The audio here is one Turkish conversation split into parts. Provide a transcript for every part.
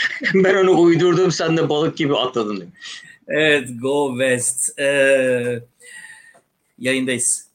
ben onu uydurdum sen de balık gibi atladın. Evet Go West. Ee, yayındayız.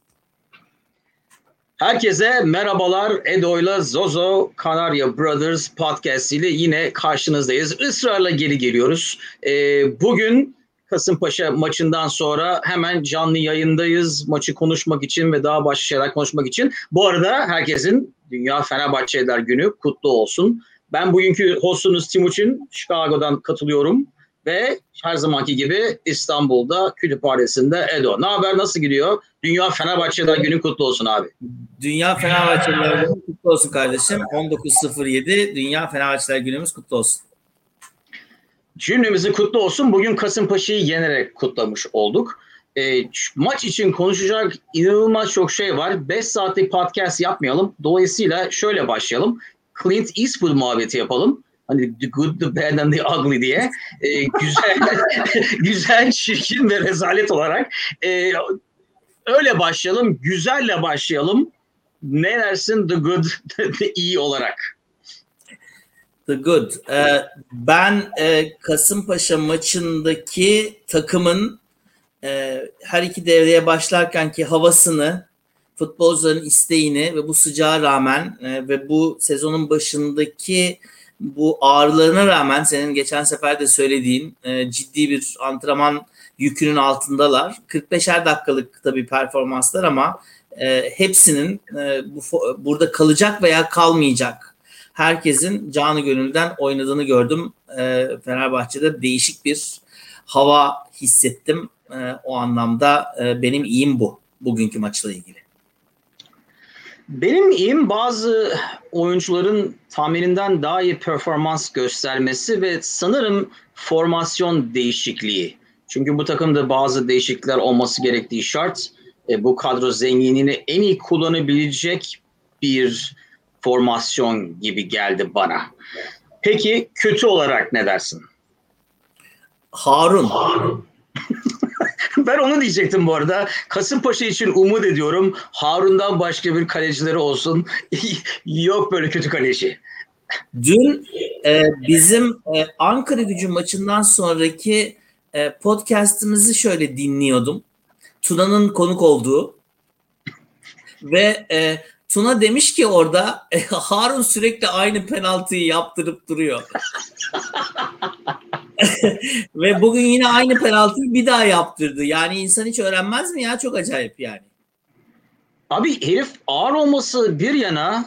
Herkese merhabalar. Edo'yla Zozo Kanarya Brothers podcast ile yine karşınızdayız. Israrla geri geliyoruz. Ee, bugün Kasımpaşa maçından sonra hemen canlı yayındayız. Maçı konuşmak için ve daha başka şeyler konuşmak için. Bu arada herkesin Dünya Fenerbahçeliler Günü kutlu olsun. Ben bugünkü hostunuz Timuçin. Chicago'dan katılıyorum. Ve her zamanki gibi İstanbul'da kütüphanesinde Edo. Ne haber nasıl gidiyor? Dünya Fenerbahçeler günü kutlu olsun abi. Dünya Fenerbahçeler günü kutlu olsun kardeşim. 19.07 Dünya Fenerbahçeler günümüz kutlu olsun. Cümlemizi kutlu olsun. Bugün Kasımpaşa'yı yenerek kutlamış olduk. E, maç için konuşacak inanılmaz çok şey var. 5 saatlik podcast yapmayalım. Dolayısıyla şöyle başlayalım. Clint Eastwood muhabbeti yapalım. Hani the good, the bad and the ugly diye. E, güzel, güzel, çirkin ve rezalet olarak. E, öyle başlayalım. Güzelle başlayalım. Ne dersin the good, the iyi olarak? The Good. Ee, ben e, Kasımpaşa maçındaki takımın e, her iki devreye başlarken ki havasını, futbolcuların isteğini ve bu sıcağa rağmen e, ve bu sezonun başındaki bu ağırlığına rağmen senin geçen sefer de söylediğin e, ciddi bir antrenman yükünün altındalar. 45'er dakikalık tabii performanslar ama e, hepsinin bu burada kalacak veya kalmayacak herkesin canı gönülden oynadığını gördüm. E, Fenerbahçe'de değişik bir hava hissettim. O anlamda benim iyiyim bu bugünkü maçla ilgili. Benim iyiyim bazı oyuncuların tahmininden daha iyi performans göstermesi ve sanırım formasyon değişikliği. Çünkü bu takımda bazı değişiklikler olması gerektiği şart. E, bu kadro zenginliğini en iyi kullanabilecek bir formasyon gibi geldi bana. Peki kötü olarak ne dersin? Harun. Harun. ben onu diyecektim bu arada. Kasımpaşa için umut ediyorum. Harun'dan başka bir kalecileri olsun. Yok böyle kötü kaleci. Dün e, bizim e, Ankara gücü maçından sonraki e, podcast'imizi şöyle dinliyordum. Tuna'nın konuk olduğu ve e, Tuna demiş ki orada e, Harun sürekli aynı penaltıyı yaptırıp duruyor. Ve bugün yine aynı penaltıyı bir daha yaptırdı. Yani insan hiç öğrenmez mi ya? Çok acayip yani. Abi herif ağır olması bir yana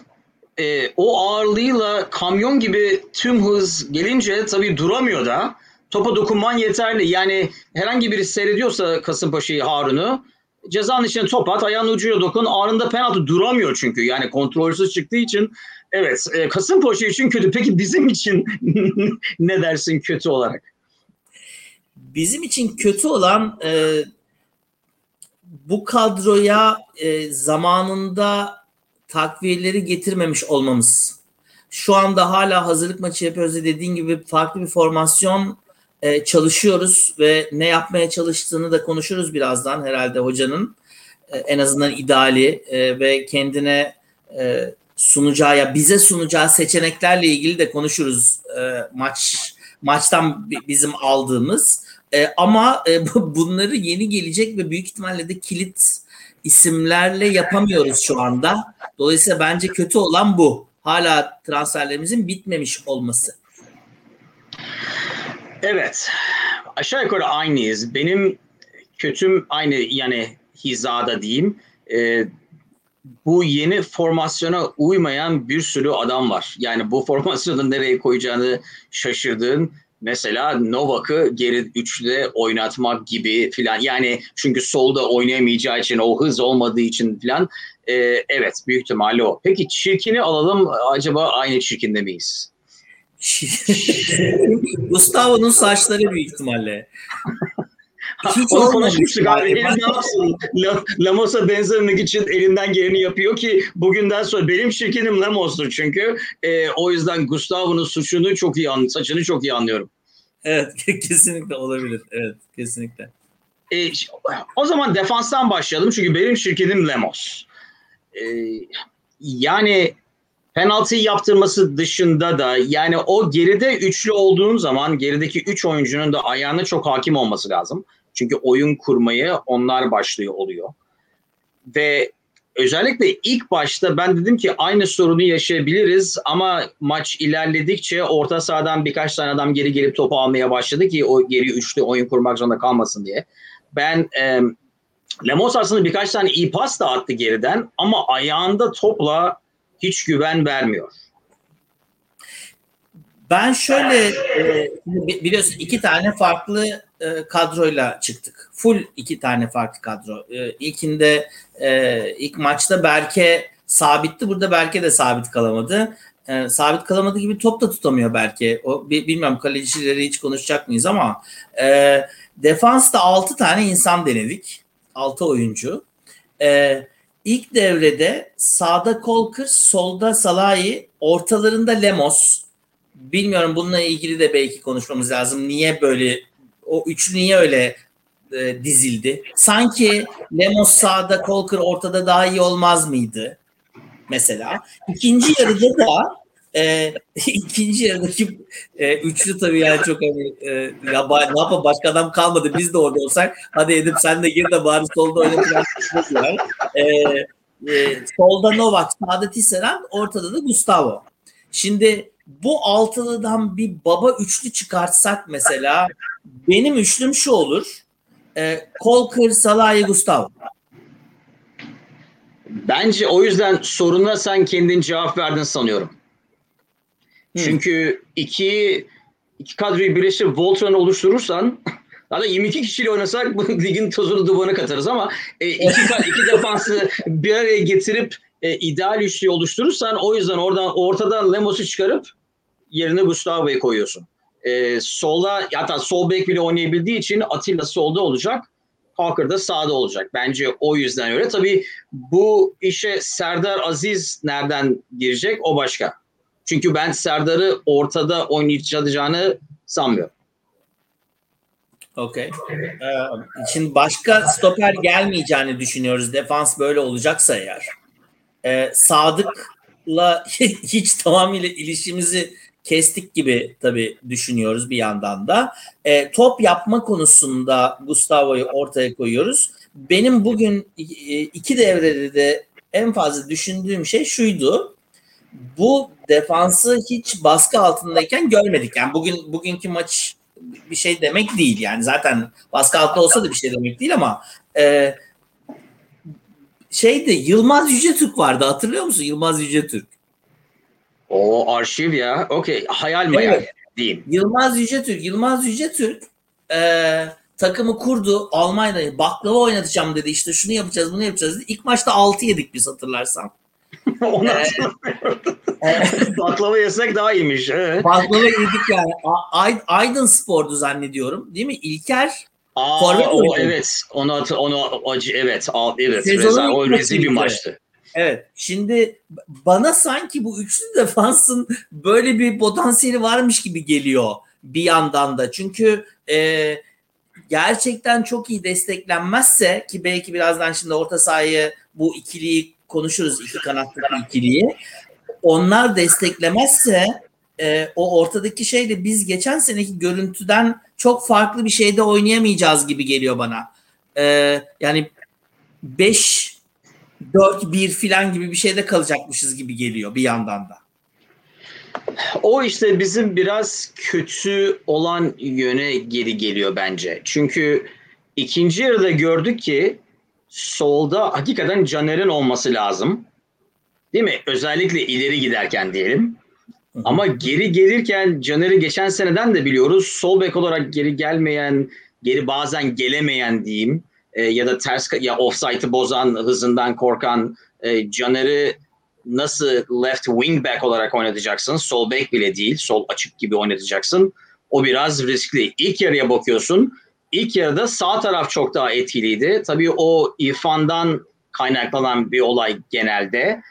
e, o ağırlığıyla kamyon gibi tüm hız gelince tabii duramıyor da topa dokunman yeterli. Yani herhangi biri seyrediyorsa Kasımpaşa'yı Harun'u cezanın içine top at, ayağın ucuyla dokun. Anında penaltı duramıyor çünkü. Yani kontrolsüz çıktığı için. Evet, e, Kasımpaşa için kötü. Peki bizim için ne dersin kötü olarak? Bizim için kötü olan e, bu kadroya e, zamanında takviyeleri getirmemiş olmamız. Şu anda hala hazırlık maçı yapıyoruz dediğin gibi farklı bir formasyon e, çalışıyoruz ve ne yapmaya çalıştığını da konuşuruz birazdan herhalde hocanın. E, en azından ideali e, ve kendine e, sunacağı ya bize sunacağı seçeneklerle ilgili de konuşuruz e, maç maçtan bizim aldığımız. E, ama e, bunları yeni gelecek ve büyük ihtimalle de kilit isimlerle yapamıyoruz şu anda. Dolayısıyla bence kötü olan bu. Hala transferlerimizin bitmemiş olması. Evet. Aşağı yukarı aynıyız. Benim kötüm aynı yani hizada diyeyim. Ee, bu yeni formasyona uymayan bir sürü adam var. Yani bu formasyonu nereye koyacağını şaşırdığın mesela Novak'ı geri üçlüde oynatmak gibi filan. Yani çünkü solda oynayamayacağı için o hız olmadığı için filan. Ee, evet büyük ihtimalle o. Peki çirkini alalım. Acaba aynı çirkinde miyiz? Gustavo'nun saçları büyük ihtimalle. Onu konuşmuştuk abi. Elim ne yapsın? Lamos'a benzemek için elinden geleni yapıyor ki bugünden sonra benim şirketim Lamos'tur çünkü. E, o yüzden Gustavo'nun suçunu çok iyi anlıyorum. Saçını çok iyi anlıyorum. Evet kesinlikle olabilir. Evet kesinlikle. E, o zaman defanstan başlayalım çünkü benim şirketim Lemos. E, yani penaltıyı yaptırması dışında da yani o geride üçlü olduğun zaman gerideki üç oyuncunun da ayağına çok hakim olması lazım. Çünkü oyun kurmayı onlar başlıyor oluyor. Ve özellikle ilk başta ben dedim ki aynı sorunu yaşayabiliriz ama maç ilerledikçe orta sahadan birkaç tane adam geri gelip topu almaya başladı ki o geri üçlü oyun kurmak zorunda kalmasın diye. Ben e, Lemos aslında birkaç tane iyi pas da attı geriden ama ayağında topla hiç güven vermiyor. Ben şöyle e, biliyorsun iki tane farklı e, kadroyla çıktık. Full iki tane farklı kadro. E, ilkinde e, ilk maçta Berke sabitti. Burada Berke de sabit kalamadı. E, sabit kalamadı gibi top da tutamıyor Berke. O bilmiyorum kalecileri hiç konuşacak mıyız ama e, defansta 6 tane insan denedik. 6 oyuncu. E, ilk devrede sağda Kolkır, solda Salahi, ortalarında Lemos. Bilmiyorum bununla ilgili de belki konuşmamız lazım. Niye böyle o üçlü niye öyle e, dizildi? Sanki Lemos sağda, Kolkır ortada daha iyi olmaz mıydı? Mesela. İkinci yarıda da e, ikinci yarıdaki e, üçlü tabii yani çok hani e, ya ne yapalım başka adam kalmadı biz de orada olsak hadi Edip sen de gir de bari solda oynatın. e, e, solda Novak, sağda Tisserand, ortada da Gustavo. Şimdi bu altılıdan bir baba üçlü çıkartsak mesela benim üçlüm şu olur. E, Kolkır, Salahi, Gustavo. Bence o yüzden soruna sen kendin cevap verdin sanıyorum. Çünkü iki iki kadroyu birleştirip Voltron oluşturursan Zaten 22 kişiyle oynasak bu ligin tozunu dumanı katarız ama e, iki, iki defansı bir araya getirip e, ideal üçlüyü oluşturursan o yüzden oradan ortadan Lemos'u çıkarıp yerine Gustavo'yu koyuyorsun. E, solda hatta sol bek bile oynayabildiği için Atilla solda olacak. Parker da sağda olacak. Bence o yüzden öyle. Tabii bu işe Serdar Aziz nereden girecek o başka. Çünkü ben Serdar'ı ortada oynayacağını sanmıyorum. Okey. Ee, şimdi başka stoper gelmeyeceğini düşünüyoruz. Defans böyle olacaksa eğer. Ee, Sadık'la hiç tamamıyla ilişkimizi kestik gibi tabii düşünüyoruz bir yandan da. Ee, top yapma konusunda Gustavo'yu ortaya koyuyoruz. Benim bugün iki devrede de en fazla düşündüğüm şey şuydu bu defansı hiç baskı altındayken görmedik. Yani bugün bugünkü maç bir şey demek değil. Yani zaten baskı altında olsa da bir şey demek değil ama e, şeydi Yılmaz Yücetürk vardı hatırlıyor musun? Yılmaz Yücetürk. O arşiv ya. Okey. Hayal mi evet. diyeyim. Yılmaz Yücetürk. Yılmaz Yücetürk e, takımı kurdu. Almanya'da baklava oynatacağım dedi. İşte şunu yapacağız bunu yapacağız dedi. İlk maçta 6 yedik biz hatırlarsan. Onu Baklava yesek daha iyiymiş. Baklava yedik yani. Ay, Aydın Spor'du zannediyorum. Değil mi? İlker Aa, Forvet o, evet. Onu onu acı evet. Evet. Reza, o rezil bir maçtı. Evet. Şimdi bana sanki bu üçlü defansın böyle bir potansiyeli varmış gibi geliyor bir yandan da. Çünkü e, gerçekten çok iyi desteklenmezse ki belki birazdan şimdi orta sahayı bu ikiliyi konuşuruz iki kanatlı ikiliyi. Onlar desteklemezse e, o ortadaki şey de biz geçen seneki görüntüden çok farklı bir şeyde oynayamayacağız gibi geliyor bana. E, yani 5 4 1 filan gibi bir şeyde kalacakmışız gibi geliyor bir yandan da. O işte bizim biraz kötü olan yöne geri geliyor bence. Çünkü ikinci yarıda gördük ki solda hakikaten Caner'in olması lazım. Değil mi? Özellikle ileri giderken diyelim. Ama geri gelirken Caner'i geçen seneden de biliyoruz. Sol bek olarak geri gelmeyen, geri bazen gelemeyen diyeyim e, ya da ters ya offside'ı bozan, hızından korkan e, Caner'i nasıl left wing back olarak oynatacaksın? Sol bek bile değil, sol açık gibi oynatacaksın. O biraz riskli. İlk yarıya bakıyorsun. İlk yarıda sağ taraf çok daha etkiliydi. Tabii o İrfan'dan kaynaklanan bir olay genelde.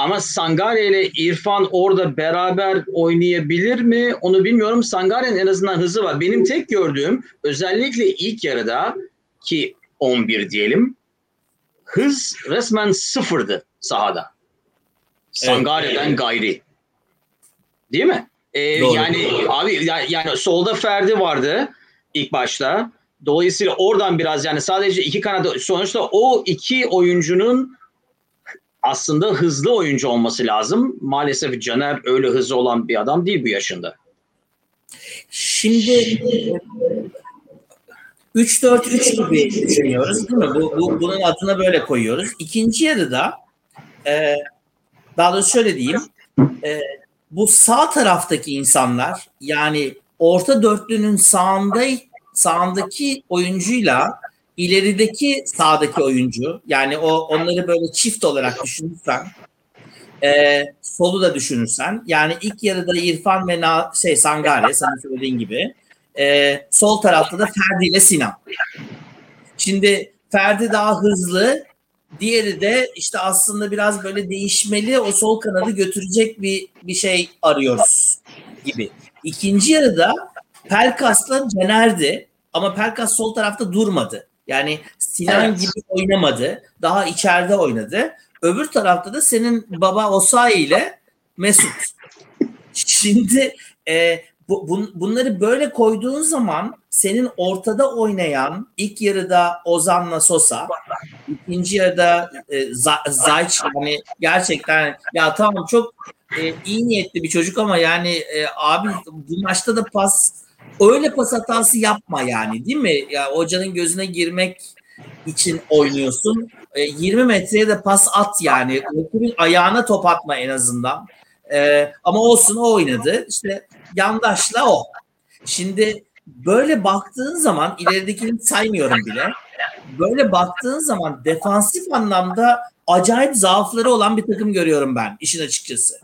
Ama Sangare ile İrfan orada beraber oynayabilir mi? Onu bilmiyorum. Sangare'nin en azından hızı var. Benim tek gördüğüm özellikle ilk yarıda ki 11 diyelim hız resmen sıfırdı sahada. Sangare'den evet. gayri. Değil mi? Ee, yani abi yani solda Ferdi vardı ilk başta. Dolayısıyla oradan biraz yani sadece iki kanat sonuçta o iki oyuncunun aslında hızlı oyuncu olması lazım. Maalesef Caner öyle hızlı olan bir adam değil bu yaşında. Şimdi 3-4-3 gibi düşünüyoruz değil mi? Bu, bu, bunun adına böyle koyuyoruz. İkinci yarıda e, daha doğrusu şöyle diyeyim e, bu sağ taraftaki insanlar yani orta dörtlünün sağında sağındaki oyuncuyla ilerideki sağdaki oyuncu yani o onları böyle çift olarak düşünürsen e, solu da düşünürsen yani ilk yarıda İrfan ve Na, şey Sangare sana söylediğin gibi e, sol tarafta da Ferdi ile Sinan. Şimdi Ferdi daha hızlı diğeri de işte aslında biraz böyle değişmeli o sol kanadı götürecek bir bir şey arıyoruz gibi. İkinci yarıda Pelkas'la Caner'di ama Pelkas sol tarafta durmadı. Yani Sinan evet. gibi oynamadı. Daha içeride oynadı. Öbür tarafta da senin baba Osay ile Mesut. Şimdi e, bu, bun, bunları böyle koyduğun zaman senin ortada oynayan ilk yarıda Ozan'la Sosa, ikinci yarıda e, Zayç yani gerçekten ya tamam çok e, iyi niyetli bir çocuk ama yani e, abi bu maçta da pas öyle pas hatası yapma yani değil mi? Ya hocanın gözüne girmek için oynuyorsun. E, 20 metreye de pas at yani. Rakibin ayağına top atma en azından. E, ama olsun o oynadı. İşte yandaşla o. Şimdi böyle baktığın zaman ileridekini saymıyorum bile. Böyle baktığın zaman defansif anlamda acayip zaafları olan bir takım görüyorum ben işin açıkçası.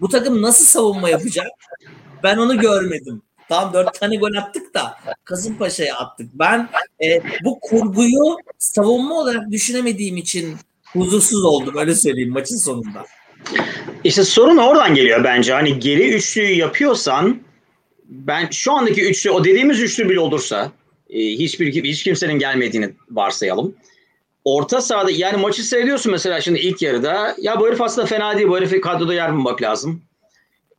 Bu takım nasıl savunma yapacak? Ben onu görmedim. Tam dört tane gol attık da Kasımpaşa'ya attık. Ben e, bu kurguyu savunma olarak düşünemediğim için huzursuz oldum öyle söyleyeyim maçın sonunda. İşte sorun oradan geliyor bence. Hani geri üçlüyü yapıyorsan ben şu andaki üçlü o dediğimiz üçlü bile olursa e, hiçbir hiç kimsenin gelmediğini varsayalım. Orta sahada yani maçı seyrediyorsun mesela şimdi ilk yarıda ya bu herif aslında fena değil bu herifi kadroda yer bulmak lazım.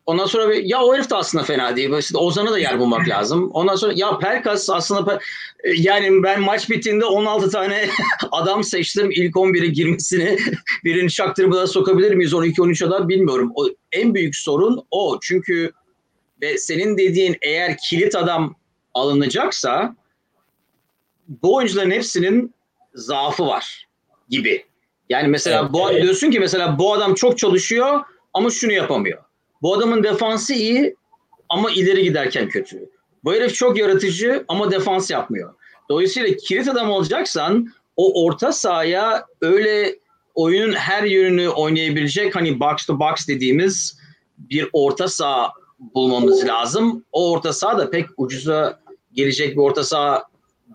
Ondan sonra bir, ya o herif de aslında fena değil. İşte Ozan'a da yer bulmak lazım. Ondan sonra ya Pelkas aslında yani ben maç bittiğinde 16 tane adam seçtim. İlk 11'e girmesini birini şaktırmadan sokabilir miyiz 12-13 kadar bilmiyorum. O, en büyük sorun o. Çünkü ve senin dediğin eğer kilit adam alınacaksa bu oyuncuların hepsinin zaafı var gibi. Yani mesela evet, bu evet. diyorsun ki mesela bu adam çok çalışıyor ama şunu yapamıyor. Bu adamın defansı iyi ama ileri giderken kötü. Bu herif çok yaratıcı ama defans yapmıyor. Dolayısıyla kilit adam olacaksan o orta sahaya öyle oyunun her yönünü oynayabilecek hani box to box dediğimiz bir orta saha bulmamız lazım. O orta saha da pek ucuza gelecek bir orta saha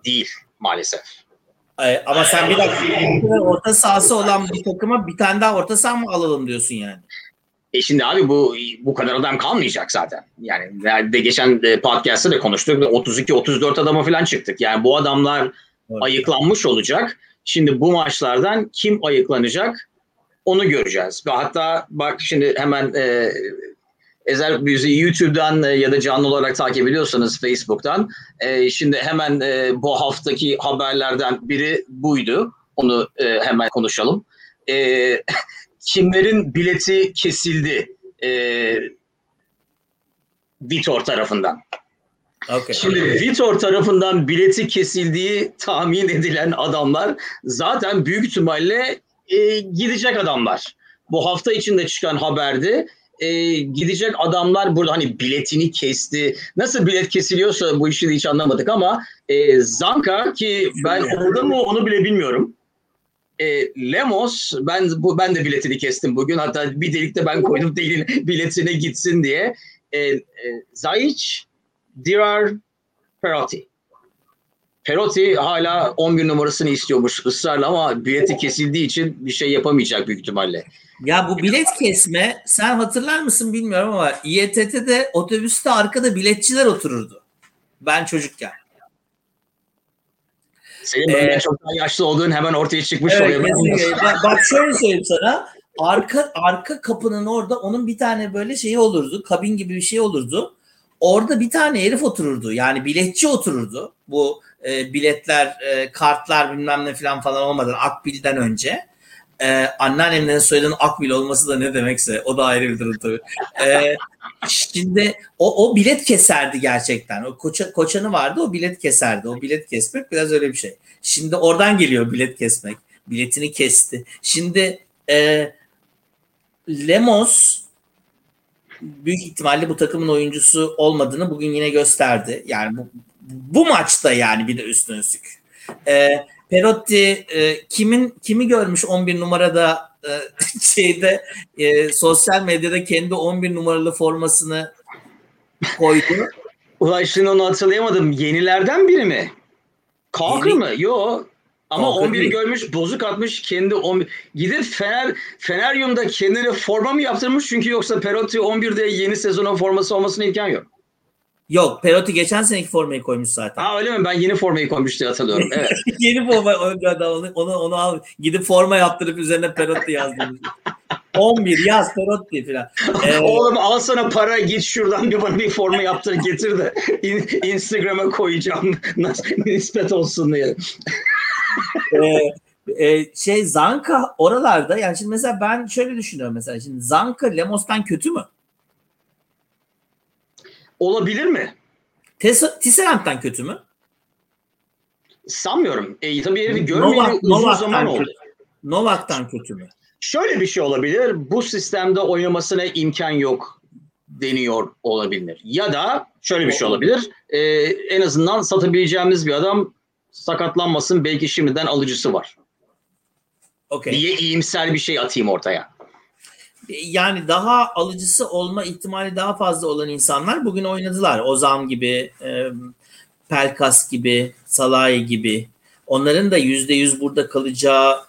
değil maalesef. Ama sen bir dakika orta sahası olan bir takıma bir tane daha orta saha mı alalım diyorsun yani? E şimdi abi bu bu kadar adam kalmayacak zaten. Yani de geçen e, podcast'ta da konuştuk. 32-34 adama falan çıktık. Yani bu adamlar evet. ayıklanmış olacak. Şimdi bu maçlardan kim ayıklanacak onu göreceğiz. Ve hatta bak şimdi hemen e, Ezel Büyüzü YouTube'dan e, ya da canlı olarak takip ediyorsanız Facebook'tan e, şimdi hemen e, bu haftaki haberlerden biri buydu. Onu e, hemen konuşalım. E, kimlerin bileti kesildi e, Vitor tarafından. Okay. Şimdi Vitor tarafından bileti kesildiği tahmin edilen adamlar zaten büyük ihtimalle e, gidecek adamlar. Bu hafta içinde çıkan haberde e, gidecek adamlar burada hani biletini kesti. Nasıl bilet kesiliyorsa bu işi hiç anlamadık ama e, Zanka ki ben orada mı onu bile bilmiyorum. E, Lemos ben bu ben de biletini kestim bugün. Hatta bir delikte ben koydum değil biletine gitsin diye. E, e, Zayic, Dirar, Perotti. Perotti hala 11 numarasını istiyormuş ısrarla ama bileti kesildiği için bir şey yapamayacak büyük ihtimalle. Ya bu bilet kesme sen hatırlar mısın bilmiyorum ama İETT'de otobüste arkada biletçiler otururdu. Ben çocukken. Senin böyle ee, çok daha yaşlı olduğun hemen ortaya çıkmış evet, oluyor. Bak, bak şöyle söyleyeyim sana. arka arka kapının orada onun bir tane böyle şeyi olurdu. Kabin gibi bir şey olurdu. Orada bir tane herif otururdu. Yani biletçi otururdu. Bu e, biletler, e, kartlar bilmem ne falan falan olmadan Akbil'den önce. E, anneannemlerin soyadının Akbil olması da ne demekse o da ayrı bir durum tabii. E, şimdi o, o bilet keserdi gerçekten. O koça, koçanı vardı o bilet keserdi. O bilet kesmek biraz öyle bir şey. Şimdi oradan geliyor bilet kesmek. Biletini kesti. Şimdi e, Lemos büyük ihtimalle bu takımın oyuncusu olmadığını bugün yine gösterdi. Yani bu, bu maçta yani bir de üstüne üstlük. E, Perotti e, kimin kimi görmüş 11 numarada e, şeyde e, sosyal medyada kendi 11 numaralı formasını koydu. Ulan şimdi onu hatırlayamadım. Yenilerden biri mi? Kalkır Yeni- mı? Yo. Ama Kalkır 11'i değil. görmüş, bozuk atmış kendi 11. Gidip Fener Feneryum'da kendine forma mı yaptırmış? Çünkü yoksa Perotti 11'de yeni sezonun forması olmasına imkan yok. Yok Perotti geçen seneki formayı koymuş zaten. Ha öyle mi? Ben yeni formayı koymuş diye hatırlıyorum. Evet. Yeni forma onu, onu, onu al. Gidip forma yaptırıp üzerine Perotti yazdırmış. 11 yaz Perotti falan. Ee, Oğlum al sana para git şuradan bir bana bir forma yaptır getir de in- Instagram'a koyacağım. Nasıl nispet olsun diye. e, e, şey Zanka oralarda yani şimdi mesela ben şöyle düşünüyorum mesela şimdi Zanka Lemos'tan kötü mü? Olabilir mi? Tisserant'tan kötü mü? Sanmıyorum. E, tabii herifi görmeyeli Novak- uzun Novak'tan zaman oldu. kötü. Novak'tan kötü mü? Şöyle bir şey olabilir. Bu sistemde oynamasına imkan yok deniyor olabilir. Ya da şöyle bir şey olabilir. Ee, en azından satabileceğimiz bir adam sakatlanmasın. Belki şimdiden alıcısı var. Okey. Diye iyimser bir şey atayım ortaya. Yani daha alıcısı olma ihtimali daha fazla olan insanlar bugün oynadılar. Ozan gibi, e, Pelkas gibi, Salahi gibi. Onların da yüzde yüz burada kalacağı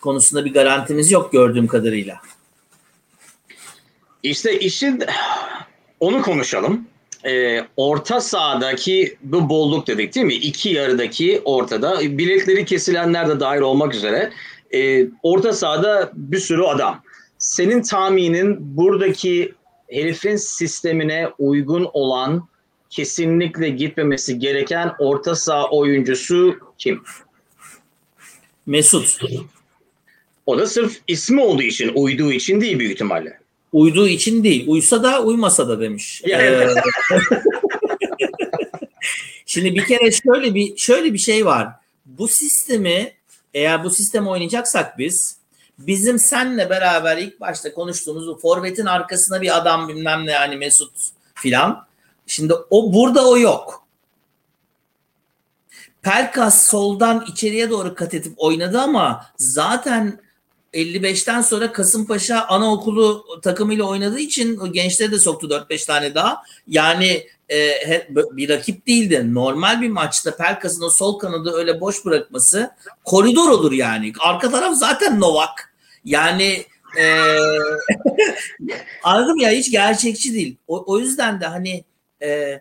konusunda bir garantimiz yok gördüğüm kadarıyla. İşte işin onu konuşalım. Ee, orta sahadaki bu bolluk dedik değil mi? İki yarıdaki ortada biletleri kesilenler de dahil olmak üzere e, orta sahada bir sürü adam. Senin tahminin buradaki herifin sistemine uygun olan kesinlikle gitmemesi gereken orta saha oyuncusu kim? Mesut O da sırf ismi olduğu için, uyduğu için değil büyük ihtimalle. uyduğu için değil. Uysa da uymasa da demiş. Ee. Şimdi bir kere şöyle bir şöyle bir şey var. Bu sistemi eğer bu sistemi oynayacaksak biz bizim senle beraber ilk başta konuştuğumuz o forvetin arkasına bir adam bilmem ne hani Mesut filan. Şimdi o burada o yok. Pelkas soldan içeriye doğru kat edip oynadı ama zaten 55'ten sonra Kasımpaşa anaokulu takımıyla oynadığı için o gençleri de soktu 4-5 tane daha. Yani e, bir rakip değildi. Normal bir maçta Pelkas'ın o sol kanadı öyle boş bırakması koridor olur yani. Arka taraf zaten Novak. Yani e, anladım ya hiç gerçekçi değil. O, o yüzden de hani e,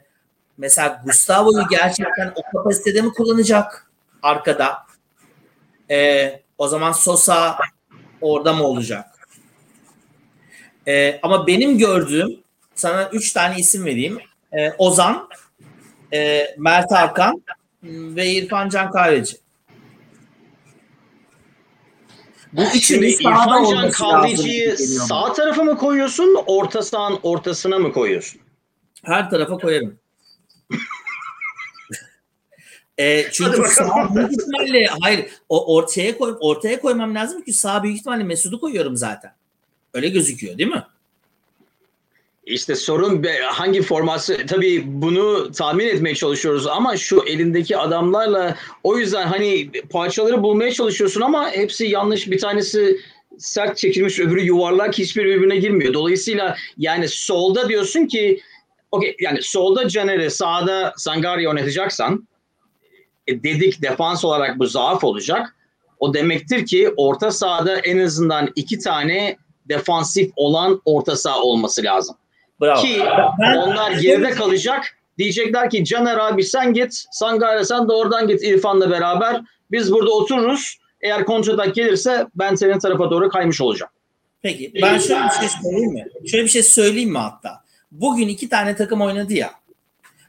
mesela Gustavo'yu gerçekten o kapasitede mi kullanacak arkada? E, o zaman Sosa orada mı olacak? E, ama benim gördüğüm sana üç tane isim vereyim. E, Ozan, e, Mert Hakan ve İrfan Can Kahveci. Bu Şimdi üçünün sahada İrfan Can sağ tarafa mı koyuyorsun, orta sahanın ortasına mı koyuyorsun? Her tarafa koyarım. e, çünkü sağ büyük ihtimalle hayır o ortaya koy ortaya koymam lazım ki sağ büyük ihtimalle Mesut'u koyuyorum zaten. Öyle gözüküyor değil mi? İşte sorun hangi forması tabii bunu tahmin etmeye çalışıyoruz ama şu elindeki adamlarla o yüzden hani parçaları bulmaya çalışıyorsun ama hepsi yanlış bir tanesi sert çekilmiş öbürü yuvarlak hiçbir birbirine girmiyor. Dolayısıyla yani solda diyorsun ki okey yani solda Caner'i sağda Sangari oynatacaksan e, dedik defans olarak bu zaaf olacak. O demektir ki orta sahada en azından iki tane defansif olan orta saha olması lazım. Bravo. Ki Ben- onlar geride kalacak. Diyecekler ki Caner abi sen git, Sangare sen de oradan git İrfan'la beraber. Biz burada otururuz. Eğer kontratak gelirse ben senin tarafa doğru kaymış olacağım. Peki ben şöyle bir şey söyleyeyim mi? Şöyle bir şey söyleyeyim mi hatta? Bugün iki tane takım oynadı ya.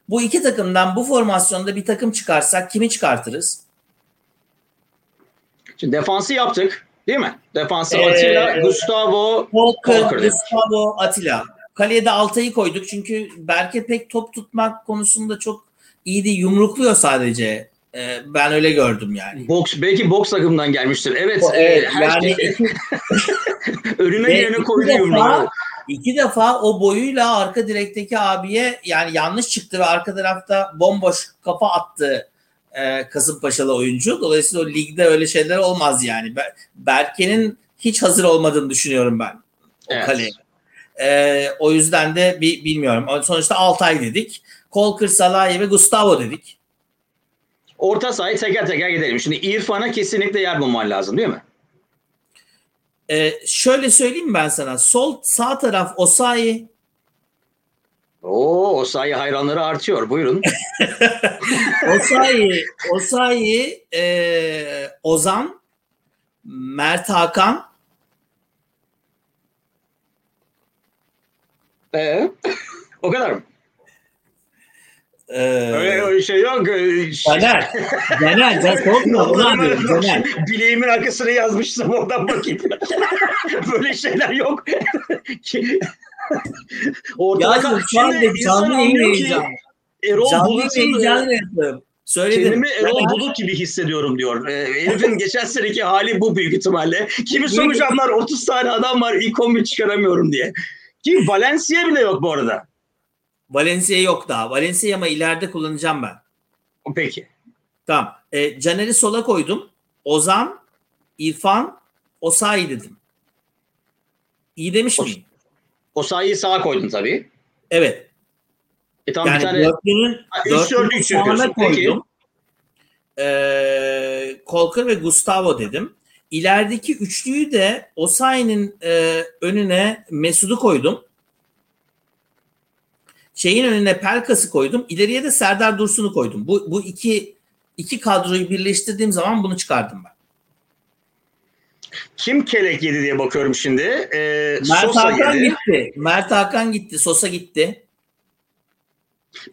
Bu iki takımdan bu formasyonda bir takım çıkarsak kimi çıkartırız? Şimdi defansı yaptık değil mi? Defansı Ee, Atilla, Gustavo, Walker, Walker. Gustavo, Atilla. Kaleye de Altay'ı koyduk çünkü Berke pek top tutmak konusunda çok iyi değil. Yumrukluyor sadece. Ee, ben öyle gördüm yani. Boks, belki boks takımından gelmiştir. Evet, O- e, evet, her yani şey önüne iki koydu yumruğu. iki defa o boyuyla arka direkteki abiye yani yanlış çıktı ve arka tarafta bomboş kafa attı e, Kasımpaşalı oyuncu. Dolayısıyla o ligde öyle şeyler olmaz yani. Ber- Berke'nin hiç hazır olmadığını düşünüyorum ben o Evet. kaleye. E, o yüzden de bir bilmiyorum. Sonuçta Altay dedik. Kolkır, Salahi ve Gustavo dedik. Orta sahayı teker teker gidelim. Şimdi İrfan'a kesinlikle yer bulman lazım değil mi? E, şöyle söyleyeyim ben sana. Sol sağ taraf Osayi, Oo, o sayı hayranları artıyor. Buyurun. Osayi, Osayi, e, Ozan, Mert Hakan, Ee, o kadar mı? e, Öyle, öyle şey yok. Ee, ş- Caner. Caner, Caner, korkma, ulan diyorum. Bileğimin arkasına yazmışsam oradan bakayım. Böyle şeyler yok. Ortada kal- şu anda canlı yayın. Erol Canlı yayın yaptım. Söyledim. kendimi Erol Caner, Bulut gibi hissediyorum diyor. Ee, herifin geçen seneki hali bu büyük ihtimalle. Kimi soracağımlar 30 tane adam var ilk 11 çıkaramıyorum diye. Ki Valencia bile yok bu arada. Valencia yok daha. Valencia ama ileride kullanacağım ben. Peki. Tamam. E, Caner'i sola koydum. Ozan, İrfan, Osayi dedim. İyi demiş Os- miyim? O sayıyı sağa koydun tabii. Evet. E tamam Yani bir tane dörtlünün, dörtlünün sağına yapıyorsun. Peki. koydum. Ee, Kolkır ve Gustavo dedim. İlerideki üçlüyü de Osayi'nin e, önüne Mesut'u koydum. Şeyin önüne Pelkas'ı koydum. İleriye de Serdar Dursun'u koydum. Bu, bu iki iki kadroyu birleştirdiğim zaman bunu çıkardım ben. kim kelek yedi diye bakıyorum şimdi. Ee, Mert Sosa Hakan yedi. gitti. Mert Hakan gitti. Sosa gitti.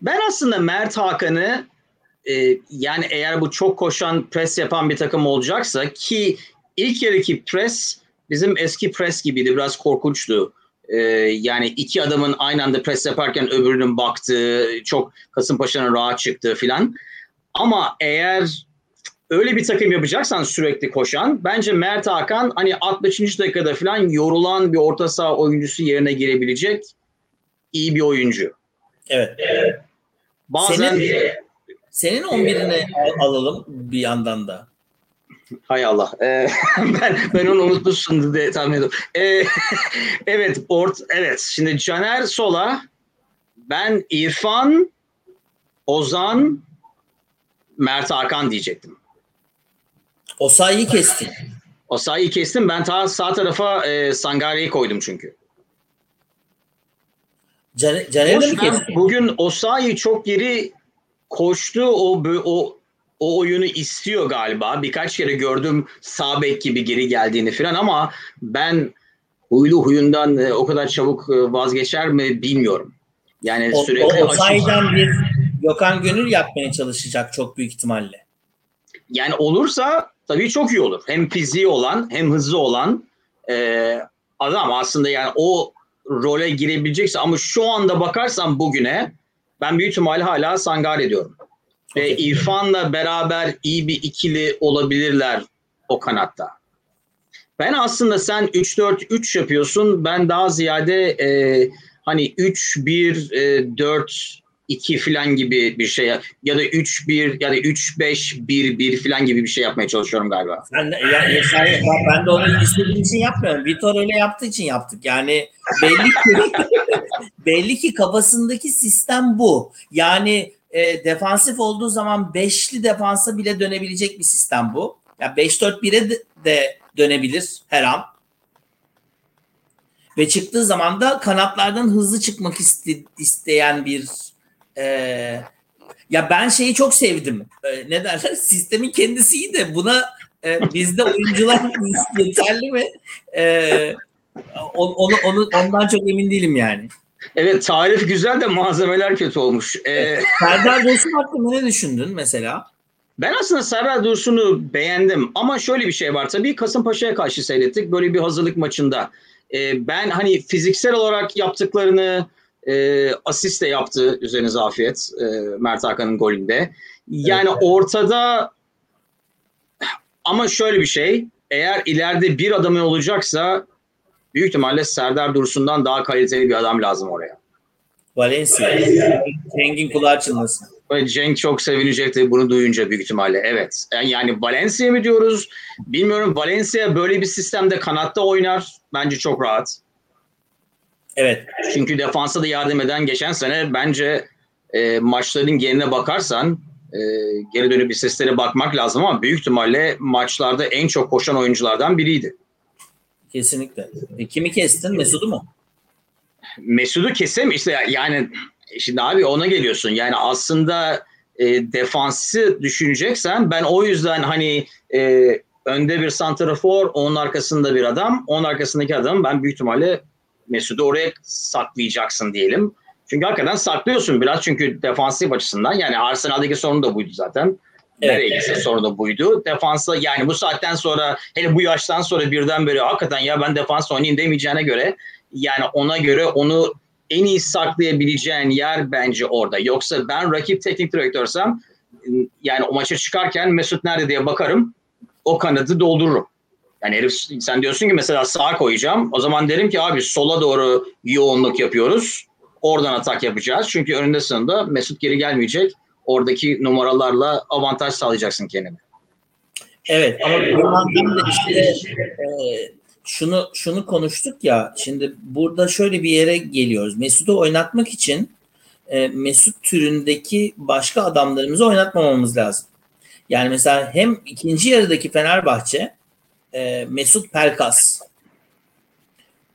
Ben aslında Mert Hakan'ı e, yani eğer bu çok koşan pres yapan bir takım olacaksa ki ilk yarıki pres bizim eski pres gibiydi. Biraz korkunçtu. E, yani iki adamın aynı anda pres yaparken öbürünün baktığı, çok Kasımpaşa'nın rahat çıktığı filan. Ama eğer öyle bir takım yapacaksan sürekli koşan bence Mert Hakan hani 60. dakikada falan yorulan bir orta saha oyuncusu yerine girebilecek iyi bir oyuncu. Evet. Bazen Senin- Senin 11'ini al- alalım bir yandan da. Hay Allah. Ee, ben ben onu unutmuşsun diye tahmin ediyorum. Ee, evet, ort evet. Şimdi Caner sola, ben İrfan, Ozan, Mert Hakan diyecektim. Osayi'yi kestin. O sayıyı kestim. Ben ta sağ tarafa e, Sangare'yi koydum çünkü. Caner, Caner'i mi kestin? bugün Osayi çok geri koştu. O o o oyunu istiyor galiba. Birkaç kere gördüm sağ bek gibi geri geldiğini falan ama ben huylu huyundan e, o kadar çabuk e, vazgeçer mi bilmiyorum. Yani O, sürekli o, Osayi'den bir Gökhan Gönül yapmaya çalışacak çok büyük ihtimalle. yani olursa tabii çok iyi olur. Hem fiziği olan hem hızlı olan e, adam aslında yani o role girebilecekse ama şu anda bakarsam bugüne ben büyük ihtimalle hala Sangare diyorum. Ve. İrfan'la beraber iyi bir ikili olabilirler o kanatta. Ben aslında sen 3-4-3 yapıyorsun. Ben daha ziyade e, hani 3-1-4 2 falan gibi bir şey ya da 3-1 ya da 3-5-1-1 falan gibi bir şey yapmaya çalışıyorum galiba. Sen, ya, ya, sen, ben de onu istediğim için yapmıyorum. Vitor öyle yaptığı için yaptık. Yani belli ki belli ki kafasındaki sistem bu. Yani e, defansif olduğu zaman beşli defansa bile dönebilecek bir sistem bu. Ya 5-4-1'e de, de dönebilir her an. Ve çıktığı zaman da kanatlardan hızlı çıkmak iste- isteyen bir e, ya ben şeyi çok sevdim. E, ne derler? Sistemin kendisi iyi de buna e, bizde oyuncular yeterli mi? E, onu, onu ondan çok emin değilim yani. Evet tarif güzel de malzemeler kötü olmuş. Ee, Serdar Dursun hakkında ne düşündün mesela? Ben aslında Serdar Dursun'u beğendim ama şöyle bir şey var. Tabii Kasımpaşa'ya karşı seyrettik böyle bir hazırlık maçında. Ee, ben hani fiziksel olarak yaptıklarını e, asist de yaptı üzerinize afiyet e, Mert Hakan'ın golünde. Yani evet. ortada ama şöyle bir şey eğer ileride bir adamın olacaksa büyük ihtimalle Serdar Dursun'dan daha kaliteli bir adam lazım oraya. Valencia. Cengin kulağı çınlasın. Cenk çok sevinecekti bunu duyunca büyük ihtimalle. Evet. Yani Valencia mı diyoruz? Bilmiyorum. Valencia böyle bir sistemde kanatta oynar. Bence çok rahat. Evet. Çünkü defansa da yardım eden geçen sene bence e, maçların geneline bakarsan e, geri dönüp istatistikleri bakmak lazım ama büyük ihtimalle maçlarda en çok koşan oyunculardan biriydi. Kesinlikle. E, kimi kestin? Mesut'u mu? Mesut'u kesem işte yani şimdi abi ona geliyorsun. Yani aslında e, defansı düşüneceksen ben o yüzden hani e, önde bir santrafor, onun arkasında bir adam, onun arkasındaki adam ben büyük ihtimalle Mesut'u oraya saklayacaksın diyelim. Çünkü hakikaten saklıyorsun biraz çünkü defansif açısından. Yani Arsenal'daki sorun da buydu zaten. Evet. Nereye gitse sorun da buydu. Defansa yani bu saatten sonra hele bu yaştan sonra birden böyle hakikaten ya ben defans oynayayım demeyeceğine göre yani ona göre onu en iyi saklayabileceğin yer bence orada. Yoksa ben rakip teknik direktörsem yani o maça çıkarken Mesut nerede diye bakarım. O kanadı doldururum. Yani herif sen diyorsun ki mesela sağa koyacağım. O zaman derim ki abi sola doğru yoğunluk yapıyoruz. Oradan atak yapacağız. Çünkü önünde sınırda Mesut geri gelmeyecek. Oradaki numaralarla avantaj sağlayacaksın kendine. Evet ama da işte e, şunu şunu konuştuk ya şimdi burada şöyle bir yere geliyoruz. Mesut'u oynatmak için e, Mesut türündeki başka adamlarımızı oynatmamamız lazım. Yani mesela hem ikinci yarıdaki Fenerbahçe e, Mesut Pelkas,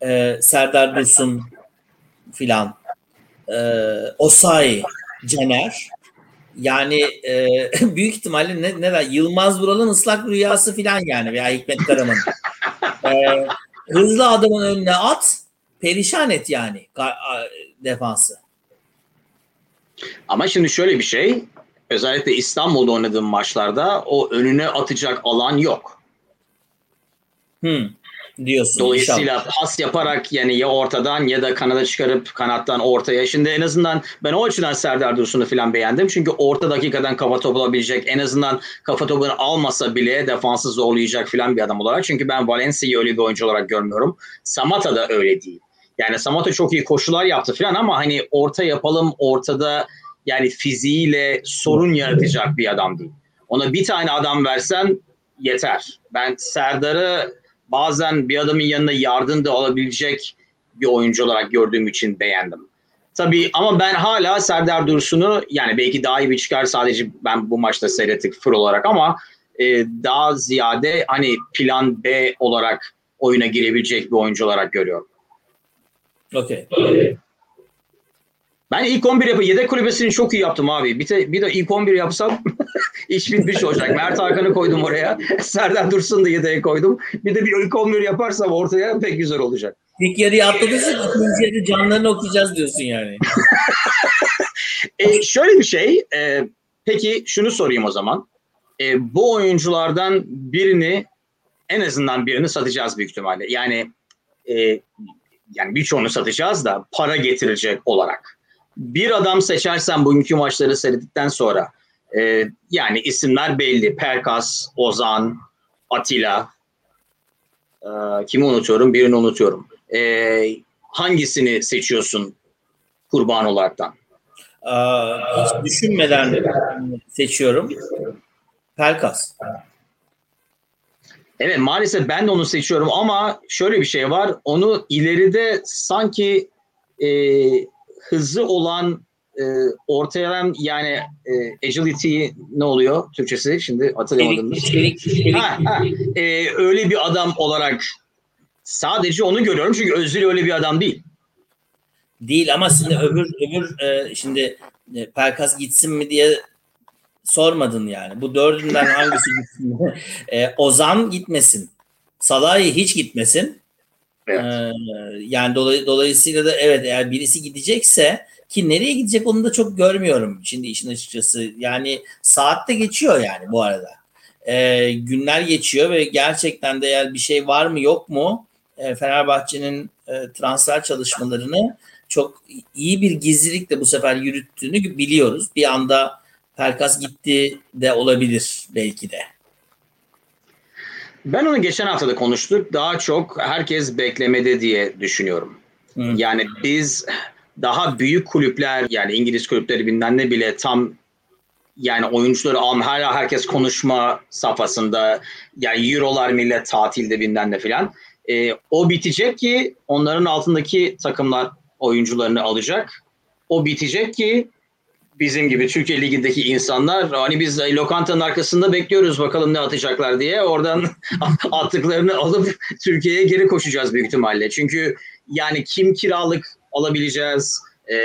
e, Serdar Dursun filan, e, Osayi, Caner yani e, büyük ihtimalle ne, ne der, Yılmaz Vural'ın ıslak rüyası filan yani veya Hikmet Karaman. e, hızlı adamın önüne at, perişan et yani defansı. Ama şimdi şöyle bir şey, özellikle İstanbul'da oynadığım maçlarda o önüne atacak alan yok. Hmm diyorsun. Dolayısıyla inşallah. pas yaparak yani ya ortadan ya da kanada çıkarıp kanattan ortaya. Şimdi en azından ben o açıdan Serdar Dursun'u falan beğendim. Çünkü orta dakikadan kafa topu alabilecek en azından kafa topunu almasa bile defansı zorlayacak falan bir adam olarak. Çünkü ben Valencia'yı öyle bir oyuncu olarak görmüyorum. Samata da öyle değil. Yani Samata çok iyi koşular yaptı falan ama hani orta yapalım ortada yani fiziğiyle sorun yaratacak bir adam değil. Ona bir tane adam versen yeter. Ben Serdar'ı bazen bir adamın yanına yardım da alabilecek bir oyuncu olarak gördüğüm için beğendim. Tabii ama ben hala Serdar Dursun'u yani belki daha iyi bir çıkar sadece ben bu maçta seyrettik fır olarak ama e, daha ziyade hani plan B olarak oyuna girebilecek bir oyuncu olarak görüyorum. Okey. Ben ilk 11 yapı yedek kulübesini çok iyi yaptım abi. Bir de, bir de ilk 11 yapsam iş bitmiş olacak. Mert Hakan'ı koydum oraya. Serdar Dursun da yedeğe koydum. Bir de bir ilk 11 yaparsam ortaya pek güzel olacak. İlk yarıyı atladıysa ikinci yarı canlarını okuyacağız diyorsun yani. e, şöyle bir şey. E, peki şunu sorayım o zaman. E, bu oyunculardan birini en azından birini satacağız büyük ihtimalle. Yani e, yani birçoğunu satacağız da para getirecek olarak bir adam seçersen bugünkü maçları seyrettikten sonra e, yani isimler belli. Perkas, Ozan, Atilla. E, kimi unutuyorum? Birini unutuyorum. E, hangisini seçiyorsun kurban olaraktan? Aa, hiç düşünmeden seçiyorum. Pelkas. Evet maalesef ben de onu seçiyorum ama şöyle bir şey var. Onu ileride sanki e, hızlı olan e, ortaya yani e, agility ne oluyor Türkçesi şimdi hatırlamadım. Ha, ha, e, öyle bir adam olarak sadece onu görüyorum çünkü Özil öyle bir adam değil. Değil ama şimdi öbür öbür e, şimdi e, Perkas gitsin mi diye sormadın yani. Bu dördünden hangisi gitsin? e, Ozan gitmesin. Salahi hiç gitmesin. Evet. Yani dolay, dolayısıyla da evet eğer birisi gidecekse ki nereye gidecek onu da çok görmüyorum şimdi işin açıkçası. Yani saatte geçiyor yani bu arada. Ee, günler geçiyor ve gerçekten de eğer bir şey var mı yok mu e, Fenerbahçe'nin e, transfer çalışmalarını çok iyi bir gizlilikle bu sefer yürüttüğünü biliyoruz. Bir anda Perkas gitti de olabilir belki de. Ben onu geçen hafta da konuştuk. Daha çok herkes beklemede diye düşünüyorum. Hı. Yani biz daha büyük kulüpler yani İngiliz kulüpleri bilmem ne bile tam yani oyuncuları alma hala herkes konuşma safhasında yani Eurolar millet tatilde bilmem ne filan. E, o bitecek ki onların altındaki takımlar oyuncularını alacak. O bitecek ki bizim gibi Türkiye Ligi'ndeki insanlar hani biz lokantanın arkasında bekliyoruz bakalım ne atacaklar diye oradan attıklarını alıp Türkiye'ye geri koşacağız büyük ihtimalle. Çünkü yani kim kiralık alabileceğiz e,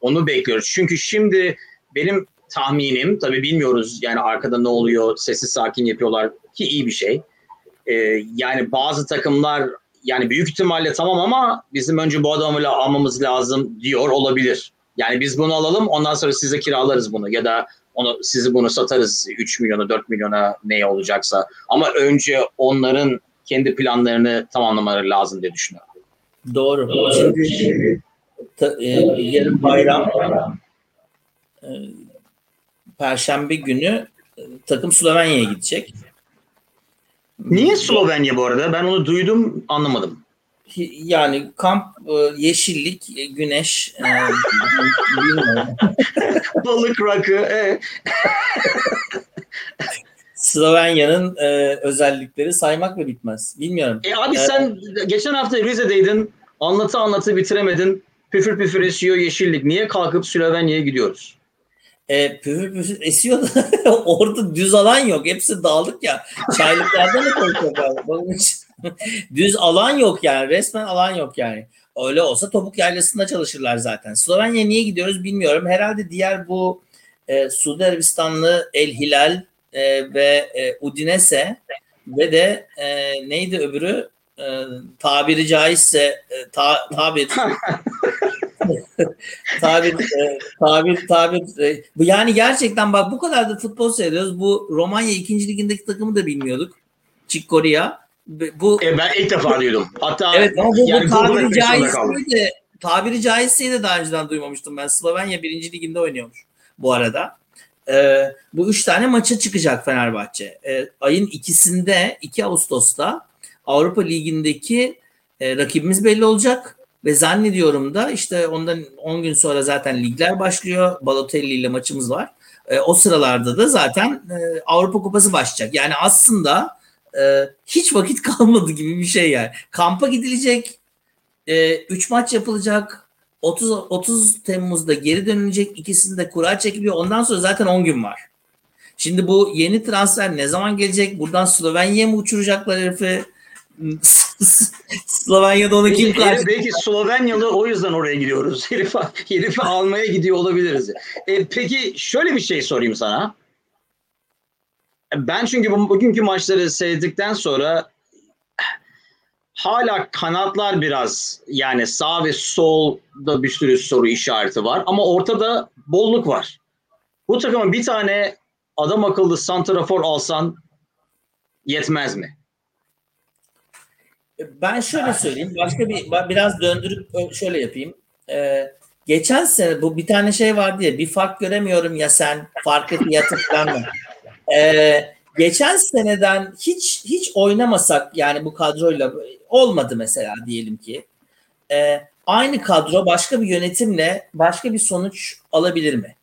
onu bekliyoruz. Çünkü şimdi benim tahminim tabii bilmiyoruz yani arkada ne oluyor sessiz sakin yapıyorlar ki iyi bir şey. E, yani bazı takımlar yani büyük ihtimalle tamam ama bizim önce bu adamı almamız lazım diyor olabilir. Yani biz bunu alalım ondan sonra size kiralarız bunu ya da onu sizi bunu satarız 3 milyona 4 milyona ne olacaksa. Ama önce onların kendi planlarını tamamlamaları lazım diye düşünüyorum. Doğru. Şimdi ta, e, yarın bayram e, Perşembe günü e, takım Slovenya'ya gidecek. Niye Slovenya bu arada? Ben onu duydum anlamadım yani kamp e, yeşillik, e, güneş, e, balık rakı. E. Slovenya'nın e, özellikleri saymakla bitmez. Bilmiyorum. E abi ee, sen geçen hafta Rize'deydin. Anlatı anlatı bitiremedin. Püfür püfür esiyor yeşillik. Niye kalkıp Slovenya'ya gidiyoruz? E, püfür püfür esiyor da orada düz alan yok. Hepsi dağlık ya. Çaylıklarda mı konuşuyor? Bunun için Düz alan yok yani. Resmen alan yok yani. Öyle olsa topuk yaylasında çalışırlar zaten. Slovenya niye gidiyoruz bilmiyorum. Herhalde diğer bu e, Suudi Arabistanlı El Hilal e, ve e, Udinese ve de e, neydi öbürü? E, tabiri caizse e, ta, tabir tabir, e, tabir, tabir. E, bu yani gerçekten bak bu kadar da futbol seyrediyoruz. Bu Romanya 2. ligindeki takımı da bilmiyorduk. Çikkoria bu e ben ilk defa duydum. Hatta evet ama bu, yani bu tabiri caizse tabiri caizse de daha önceden duymamıştım ben. Slovenya birinci liginde oynuyormuş bu arada. Ee, bu üç tane maça çıkacak Fenerbahçe. Ee, ayın ikisinde 2 Ağustos'ta Avrupa Ligi'ndeki e, rakibimiz belli olacak ve zannediyorum da işte ondan 10 gün sonra zaten ligler başlıyor. Balotelli ile maçımız var. E, o sıralarda da zaten e, Avrupa Kupası başlayacak. Yani aslında e, hiç vakit kalmadı gibi bir şey yani. Kampa gidilecek, 3 e, üç maç yapılacak, 30 30 Temmuz'da geri dönülecek, ikisinde kura çekiliyor. Ondan sonra zaten 10 gün var. Şimdi bu yeni transfer ne zaman gelecek? Buradan Slovenya'ya mı uçuracaklar herifi? Slovenya'da onu kim karşı? Belki Slovenyalı o yüzden oraya gidiyoruz. Herifi, herifi almaya gidiyor olabiliriz. E, peki şöyle bir şey sorayım sana. Ben çünkü bu, bugünkü maçları seyrettikten sonra hala kanatlar biraz yani sağ ve solda bir sürü soru işareti var ama ortada bolluk var. Bu takımın bir tane adam akıllı santrafor alsan yetmez mi? Ben şöyle söyleyeyim. Başka bir biraz döndürüp şöyle yapayım. Ee, geçen sene bu bir tane şey vardı ya bir fark göremiyorum ya sen farkı ben ee, geçen seneden hiç hiç oynamasak yani bu kadroyla olmadı mesela diyelim ki. Ee, aynı kadro başka bir yönetimle başka bir sonuç alabilir mi?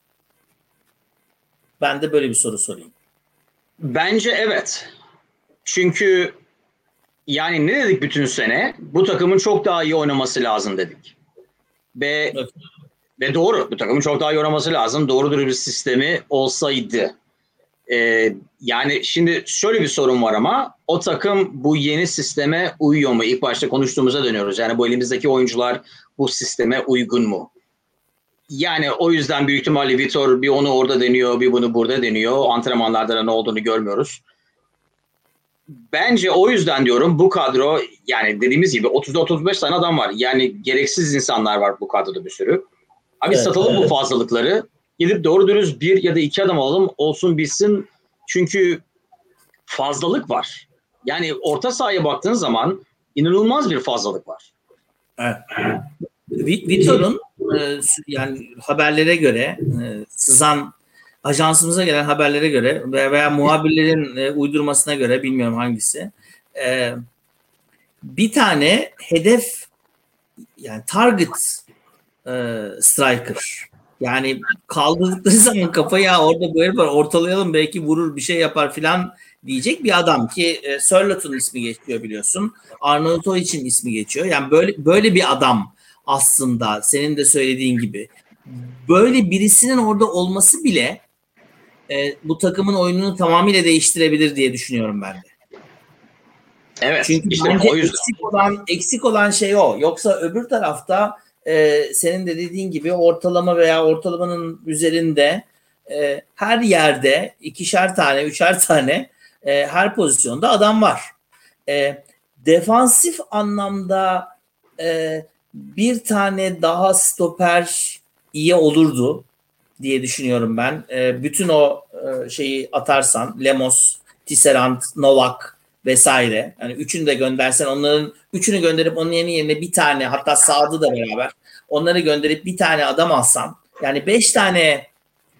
Ben de böyle bir soru sorayım. Bence evet. Çünkü yani ne dedik bütün sene? Bu takımın çok daha iyi oynaması lazım dedik. Ve evet. ve doğru. Bu takımın çok daha iyi oynaması lazım. Doğrudur bir sistemi olsaydı. Ee, yani şimdi şöyle bir sorun var ama o takım bu yeni sisteme uyuyor mu? İlk başta konuştuğumuza dönüyoruz. Yani bu elimizdeki oyuncular bu sisteme uygun mu? Yani o yüzden büyük ihtimalle Vitor bir onu orada deniyor, bir bunu burada deniyor. Antrenmanlarda da ne olduğunu görmüyoruz. bence o yüzden diyorum bu kadro yani dediğimiz gibi 30-35 tane adam var. Yani gereksiz insanlar var bu kadroda bir sürü. Abi evet, satalım evet. bu fazlalıkları. Gidip doğru dürüst bir ya da iki adam alalım olsun bitsin. Çünkü fazlalık var. Yani orta sahaya baktığın zaman inanılmaz bir fazlalık var. Evet. Vitor'un e, yani haberlere göre e, sızan ajansımıza gelen haberlere göre veya muhabirlerin e, uydurmasına göre bilmiyorum hangisi bir tane hedef yani target striker yani kaldırdıkları zaman kafaya orada böyle var ortalayalım belki vurur bir şey yapar filan diyecek bir adam ki e, Sörlot'un ismi geçiyor biliyorsun. Arnautovic'in ismi geçiyor. Yani böyle böyle bir adam aslında senin de söylediğin gibi. Böyle birisinin orada olması bile e, bu takımın oyununu tamamıyla değiştirebilir diye düşünüyorum ben de. Evet. Çünkü işte o yüzden. eksik olan eksik olan şey o. Yoksa öbür tarafta e, senin de dediğin gibi ortalama veya ortalamanın üzerinde e, her yerde ikişer tane, üçer tane e, her pozisyonda adam var. E, defansif anlamda e, bir tane daha stoper iyi olurdu diye düşünüyorum ben. E, bütün o e, şeyi atarsan Lemos, Tisserand, Novak vesaire. Yani üçünü de göndersen onların üçünü gönderip onun yerine yerine bir tane hatta Saad'ı da beraber onları gönderip bir tane adam alsan yani beş tane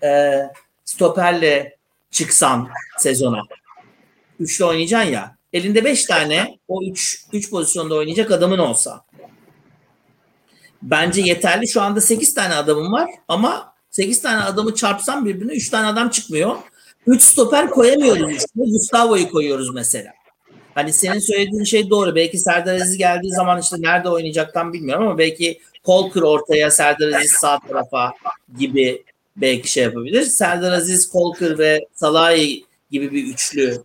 e, stoperle çıksan sezona üçlü oynayacaksın ya elinde beş tane o üç, üç pozisyonda oynayacak adamın olsa bence yeterli. Şu anda sekiz tane adamım var ama sekiz tane adamı çarpsam birbirine üç tane adam çıkmıyor. Üç stoper koyamıyoruz üstüne. Gustavo'yu koyuyoruz mesela. Hani senin söylediğin şey doğru. Belki Serdar Aziz geldiği zaman işte nerede oynayacaktan bilmiyorum ama belki Kolkır ortaya, Serdar Aziz sağ tarafa gibi belki şey yapabilir. Serdar Aziz, Kolkır ve Salahi gibi bir üçlü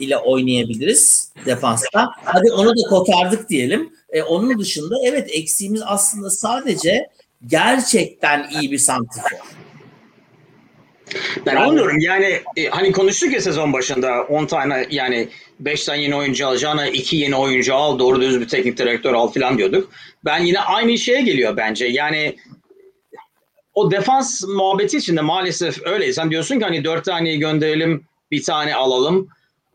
ile oynayabiliriz defansta. Hadi onu da kotardık diyelim. E, onun dışında evet eksiğimiz aslında sadece gerçekten iyi bir santifor. Ben yani, anlıyorum yani e, hani konuştuk ya sezon başında 10 tane yani 5 tane yeni oyuncu alacağına 2 yeni oyuncu al doğru düz bir teknik direktör al filan diyorduk. Ben yine aynı şeye geliyor bence yani o defans muhabbeti içinde maalesef öyle. Sen diyorsun ki hani 4 taneyi gönderelim bir tane alalım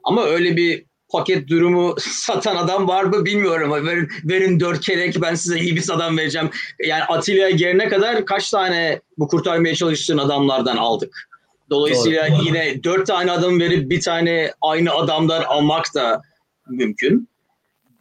ama öyle bir paket durumu satan adam var mı bilmiyorum. Verin, verin dört kelek ben size iyi bir adam vereceğim. Yani Atilla'ya gelene kadar kaç tane bu kurtarmaya çalıştığın adamlardan aldık. Dolayısıyla Doğru. yine dört tane adam verip bir tane aynı adamdan almak da mümkün.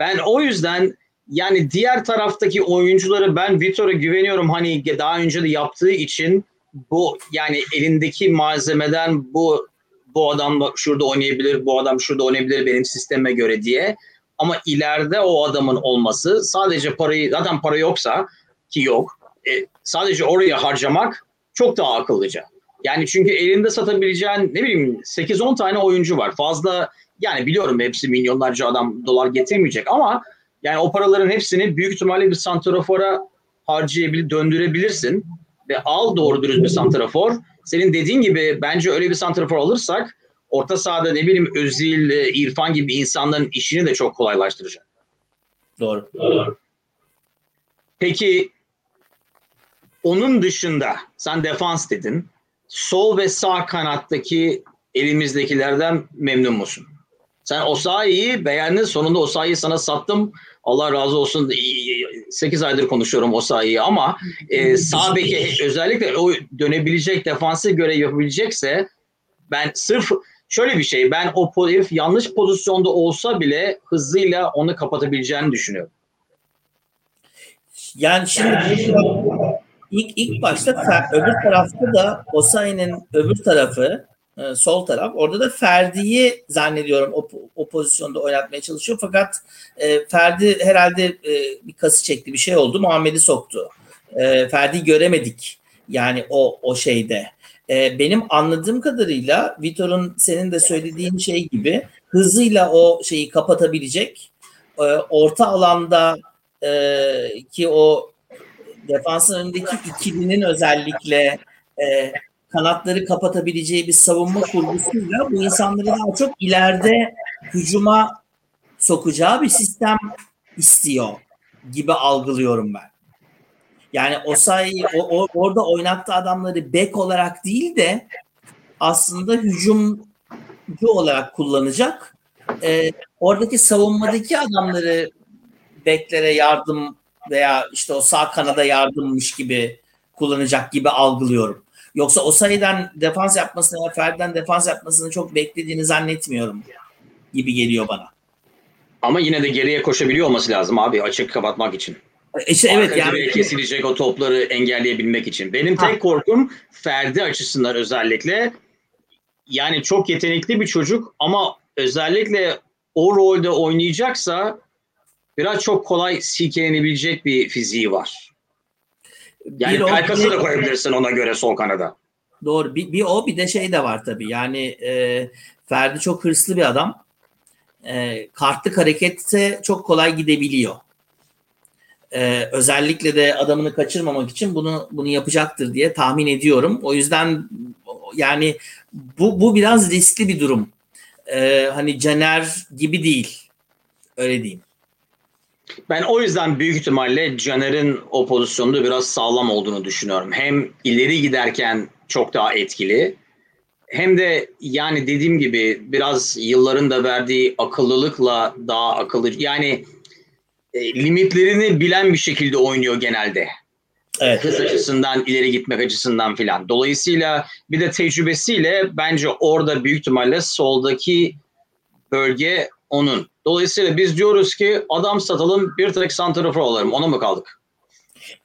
Ben o yüzden yani diğer taraftaki oyuncuları ben Vitor'a güveniyorum. Hani daha önce de yaptığı için bu yani elindeki malzemeden bu bu adam şurada oynayabilir, bu adam şurada oynayabilir benim sisteme göre diye. Ama ileride o adamın olması sadece parayı zaten para yoksa ki yok e, sadece oraya harcamak çok daha akıllıca. Yani çünkü elinde satabileceğin ne bileyim 8-10 tane oyuncu var. Fazla yani biliyorum hepsi milyonlarca adam dolar getirmeyecek ama yani o paraların hepsini büyük ihtimalle bir santrafora harcayabilir, döndürebilirsin ve al doğru dürüst bir santrafor senin dediğin gibi bence öyle bir santrafor alırsak orta sahada ne bileyim Özil, e, İrfan gibi insanların işini de çok kolaylaştıracak. Doğru. Doğru. Peki onun dışında sen defans dedin. Sol ve sağ kanattaki elimizdekilerden memnun musun? Sen Osayi'yi beğendin. Sonunda Osayi'yi sana sattım. Allah razı olsun 8 aydır konuşuyorum o sayıyı ama e, sağ beki özellikle o dönebilecek defansı göre yapabilecekse ben sırf şöyle bir şey ben o herif yanlış pozisyonda olsa bile hızıyla onu kapatabileceğini düşünüyorum. Yani şimdi ilk ilk başta öbür tarafta da Osayi'nin öbür tarafı e, sol taraf. Orada da Ferdi'yi zannediyorum o, o pozisyonda oynatmaya çalışıyor. Fakat e, Ferdi herhalde e, bir kası çekti bir şey oldu. Muhammed'i soktu. E, Ferdi'yi göremedik yani o o şeyde. E, benim anladığım kadarıyla Vitor'un senin de söylediğin şey gibi hızıyla o şeyi kapatabilecek. E, orta alanda e, ki o defansın önündeki ikilinin özellikle e, kanatları kapatabileceği bir savunma kurgusuyla bu insanları daha çok ileride hücuma sokacağı bir sistem istiyor gibi algılıyorum ben. Yani o sayı o, o, orada oynattığı adamları bek olarak değil de aslında hücumcu olarak kullanacak. Ee, oradaki savunmadaki adamları beklere yardım veya işte o sağ kanada yardımmış gibi kullanacak gibi algılıyorum. Yoksa o sayıdan defans yapmasını ve Ferdi'den defans yapmasını çok beklediğini zannetmiyorum gibi geliyor bana. Ama yine de geriye koşabiliyor olması lazım abi açık kapatmak için. İşte evet yani kesilecek o topları engelleyebilmek için. Benim tek ha. korkum Ferdi açısından özellikle yani çok yetenekli bir çocuk ama özellikle o rolde oynayacaksa biraz çok kolay silkelenebilecek bir fiziği var. Yani bir Pelkas'ı da koyabilirsin ona göre sol kanada. Doğru. Bir, bir o bir de şey de var tabii. Yani e, Ferdi çok hırslı bir adam. E, kartlık hareketse çok kolay gidebiliyor. E, özellikle de adamını kaçırmamak için bunu bunu yapacaktır diye tahmin ediyorum. O yüzden yani bu bu biraz riskli bir durum. E, hani Caner gibi değil. Öyle diyeyim. Ben o yüzden büyük ihtimalle Caner'in o pozisyonda biraz sağlam olduğunu düşünüyorum. Hem ileri giderken çok daha etkili hem de yani dediğim gibi biraz yılların da verdiği akıllılıkla daha akıllı yani e, limitlerini bilen bir şekilde oynuyor genelde. Evet. Hız açısından, ileri gitmek açısından filan. Dolayısıyla bir de tecrübesiyle bence orada büyük ihtimalle soldaki bölge onun. Dolayısıyla biz diyoruz ki adam satalım bir tek santrafor olalım. Ona mı kaldık?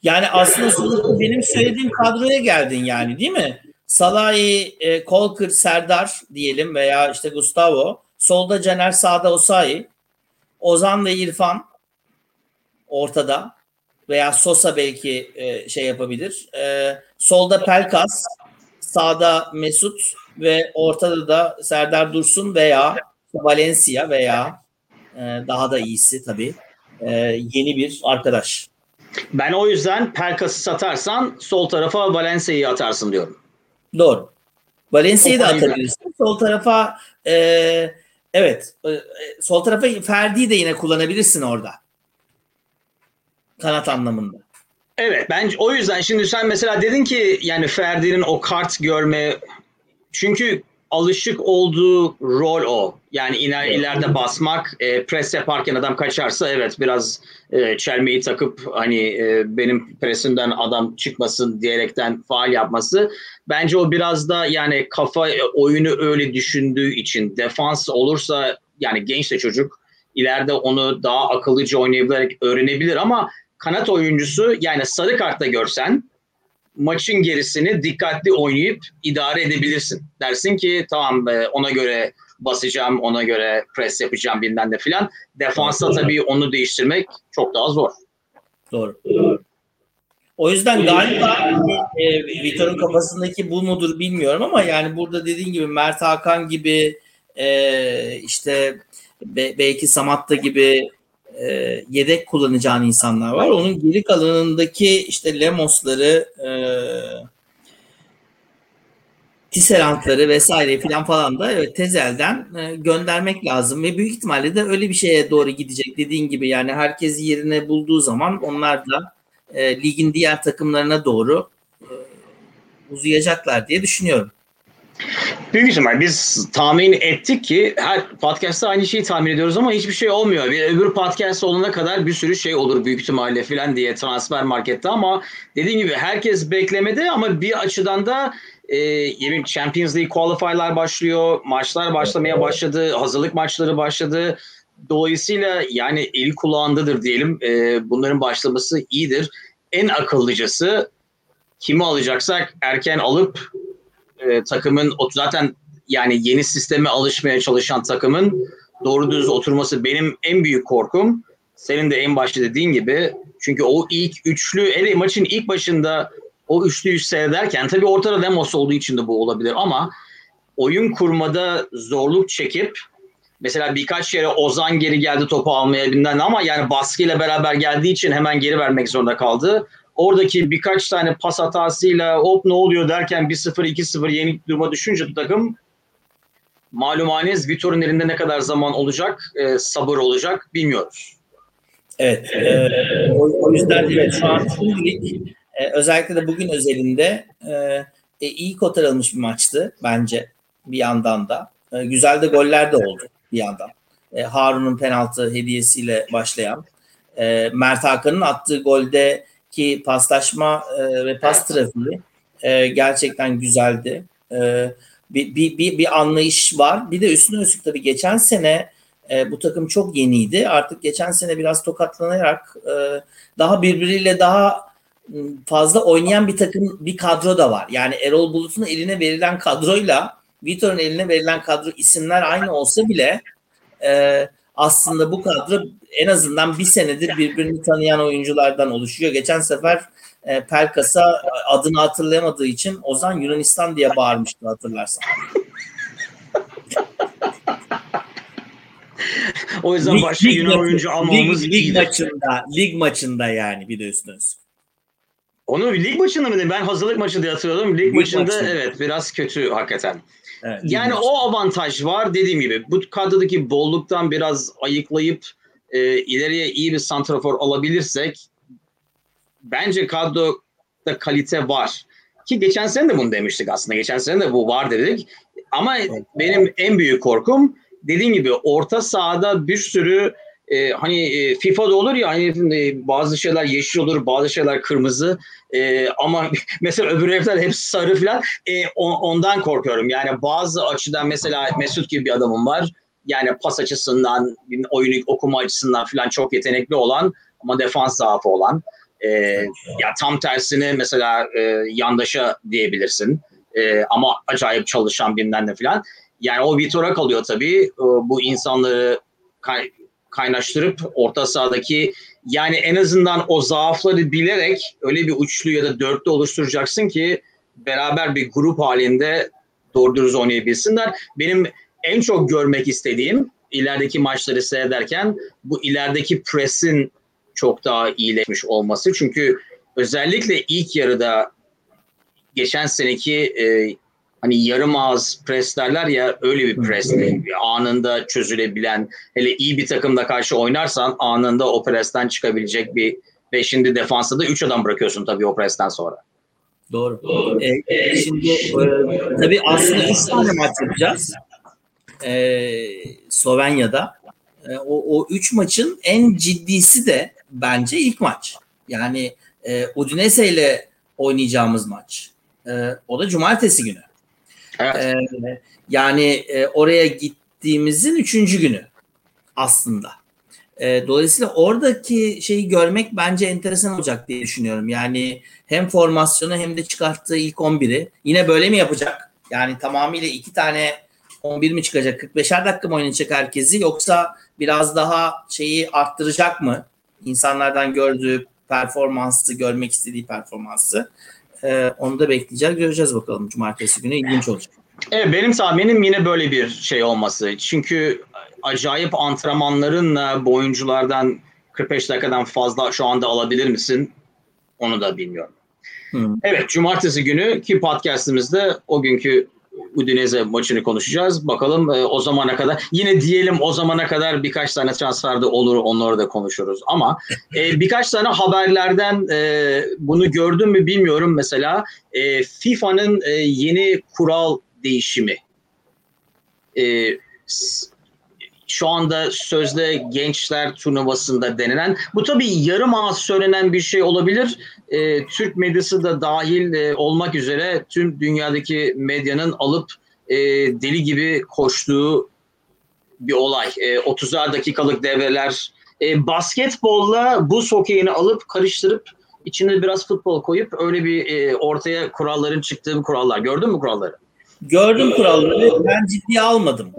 Yani aslında benim söylediğim kadroya geldin yani değil mi? Salahi, e, Kolkır, Serdar diyelim veya işte Gustavo. Solda Caner, sağda Osayi. Ozan ve İrfan ortada. Veya Sosa belki e, şey yapabilir. E, solda Pelkas, sağda Mesut ve ortada da Serdar Dursun veya Valencia veya e, daha da iyisi tabii e, yeni bir arkadaş. Ben o yüzden Pelkas'ı satarsan sol tarafa Valencia'yı atarsın diyorum. Doğru. Valencia'yı da atabilirsin. Sol tarafa e, evet e, sol tarafa Ferdi'yi de yine kullanabilirsin orada. Kanat anlamında. Evet ben o yüzden şimdi sen mesela dedin ki yani Ferdi'nin o kart görme çünkü alışık olduğu rol o. Yani iner ileride basmak, e, pres yaparken adam kaçarsa evet biraz e, çelmeyi takıp hani e, benim presimden adam çıkmasın diyerekten faal yapması. Bence o biraz da yani kafa e, oyunu öyle düşündüğü için defans olursa yani genç de çocuk ileride onu daha akıllıca oynayabilerek öğrenebilir ama kanat oyuncusu yani sarı kartta görsen maçın gerisini dikkatli oynayıp idare edebilirsin. Dersin ki tamam e, ona göre basacağım, ona göre pres yapacağım bilmem de filan. Defansa tabii onu değiştirmek çok daha zor. Doğru. O yüzden galiba e, Vitor'un kafasındaki bu mudur bilmiyorum ama yani burada dediğin gibi Mert Hakan gibi e, işte be, belki Samatta gibi e, yedek kullanacağın insanlar var. Onun geri kalanındaki işte Lemos'ları e, Tisserant'ları vesaire filan falan da evet Tezel'den e, göndermek lazım ve büyük ihtimalle de öyle bir şeye doğru gidecek dediğin gibi yani herkes yerine bulduğu zaman onlar da e, ligin diğer takımlarına doğru e, uzayacaklar diye düşünüyorum. Büyük ihtimal biz tahmin ettik ki her podcast'ta aynı şeyi tahmin ediyoruz ama hiçbir şey olmuyor. Bir öbür podcast olana kadar bir sürü şey olur büyük ihtimalle filan diye transfer markette ama dediğim gibi herkes beklemedi ama bir açıdan da e, yemin Champions League qualify'lar başlıyor. Maçlar başlamaya başladı. Hazırlık maçları başladı. Dolayısıyla yani eli kulağındadır diyelim. E, bunların başlaması iyidir. En akıllıcası kimi alacaksak erken alıp e, takımın zaten yani yeni sisteme alışmaya çalışan takımın doğru düz oturması benim en büyük korkum. Senin de en başta dediğin gibi. Çünkü o ilk üçlü, ele maçın ilk başında o üçlüyü seyrederken tabii ortada Demos olduğu için de bu olabilir ama oyun kurmada zorluk çekip mesela birkaç yere Ozan geri geldi topu almaya bilmem ama yani baskıyla beraber geldiği için hemen geri vermek zorunda kaldı oradaki birkaç tane pas hatasıyla hop ne oluyor derken 1-0 2-0 yenik duruma düşünce takım malumaniz Vitor'un elinde ne kadar zaman olacak, e, sabır olacak bilmiyoruz. Evet. E, o, o yüzden evet, şu an şimdilik e, özellikle de bugün özelinde e, e, iyi kotarılmış bir maçtı bence bir yandan da. E, güzel de goller de oldu bir yandan. E, Harun'un penaltı hediyesiyle başlayan. E, Mert Hakan'ın attığı goldeki paslaşma e, ve pas trafiği e, gerçekten güzeldi. E, bir, bir, bir, bir anlayış var. Bir de üstüne üstlük tabii geçen sene e, bu takım çok yeniydi. Artık geçen sene biraz tokatlanarak e, daha birbiriyle daha fazla oynayan bir takım bir kadro da var. Yani Erol Bulut'un eline verilen kadroyla Vitor'un eline verilen kadro isimler aynı olsa bile e, aslında bu kadro en azından bir senedir birbirini tanıyan oyunculardan oluşuyor. Geçen sefer e, Pelkas'a adını hatırlayamadığı için Ozan Yunanistan diye bağırmıştı hatırlarsan. o yüzden başka lig, Yunan oyuncu almamız lig, lig maçında, lig maçında yani bir de üstüne onu lig maçında mı? Ben hazırlık maçı diye hatırlıyordum. Lig, lig maçında maçı. evet biraz kötü hakikaten. Evet, yani o avantaj var dediğim gibi. Bu kadrodaki bolluktan biraz ayıklayıp e, ileriye iyi bir santrafor alabilirsek bence kadroda kalite var. Ki geçen sene de bunu demiştik aslında. Geçen sene de bu var dedik. Ama benim en büyük korkum dediğim gibi orta sahada bir sürü e, hani e, FIFA'da olur ya hani e, bazı şeyler yeşil olur, bazı şeyler kırmızı. E, ama mesela öbür herifler hepsi sarı falan. E, ondan korkuyorum. Yani bazı açıdan mesela Mesut gibi bir adamım var. Yani pas açısından, oyunu okuma açısından falan çok yetenekli olan ama defans zaafı olan. E, ya tam tersini mesela e, yandaşa diyebilirsin. E, ama acayip çalışan birinden de falan. Yani o Vitor'a kalıyor tabii. E, bu insanları kaynaştırıp orta sahadaki yani en azından o zaafları bilerek öyle bir uçlu ya da dörtlü oluşturacaksın ki beraber bir grup halinde doğru dürüst oynayabilsinler. Benim en çok görmek istediğim ilerideki maçları seyrederken bu ilerideki presin çok daha iyileşmiş olması. Çünkü özellikle ilk yarıda geçen seneki e, hani yarım ağız pres derler ya öyle bir pres Anında çözülebilen hele iyi bir takımda karşı oynarsan anında o presten çıkabilecek bir ve şimdi defansta da 3 adam bırakıyorsun tabii o presten sonra. Doğru. Ee, şimdi e, tabii aslında 3 tane maç yapacağız. Ee, Slovenya'da. Ee, o, o üç maçın en ciddisi de bence ilk maç. Yani e, Udinese ile oynayacağımız maç. E, o da cumartesi günü. Evet. E, yani e, oraya gittiğimizin üçüncü günü aslında. E, dolayısıyla oradaki şeyi görmek bence enteresan olacak diye düşünüyorum. Yani hem formasyonu hem de çıkarttığı ilk 11'i yine böyle mi yapacak? Yani tamamıyla iki tane 11 mi çıkacak? 45'er dakika mı oynayacak herkesi yoksa biraz daha şeyi arttıracak mı? İnsanlardan gördüğü performansı, görmek istediği performansı. Ee, onu da bekleyeceğiz. Göreceğiz bakalım cumartesi günü. ilginç olacak. Evet benim tahminim yine böyle bir şey olması. Çünkü acayip antrenmanlarınla bu oyunculardan 45 dakikadan fazla şu anda alabilir misin? Onu da bilmiyorum. Hmm. Evet cumartesi günü ki podcastimizde o günkü Udinese maçını konuşacağız. Bakalım e, o zamana kadar yine diyelim o zamana kadar birkaç tane transferde olur onları da konuşuruz. Ama e, birkaç tane haberlerden e, bunu gördüm mü bilmiyorum mesela e, FIFA'nın e, yeni kural değişimi. E, şu anda sözde gençler turnuvasında denilen bu tabii yarım ağız söylenen bir şey olabilir. E, Türk medyası da dahil e, olmak üzere tüm dünyadaki medyanın alıp e, deli gibi koştuğu bir olay. E, 30'ar dakikalık devreler. E, basketbolla bu hokeyini alıp karıştırıp içine biraz futbol koyup öyle bir e, ortaya kuralların çıktığı kurallar. Gördün mü kuralları? Gördüm kuralları. Ben ciddiye almadım.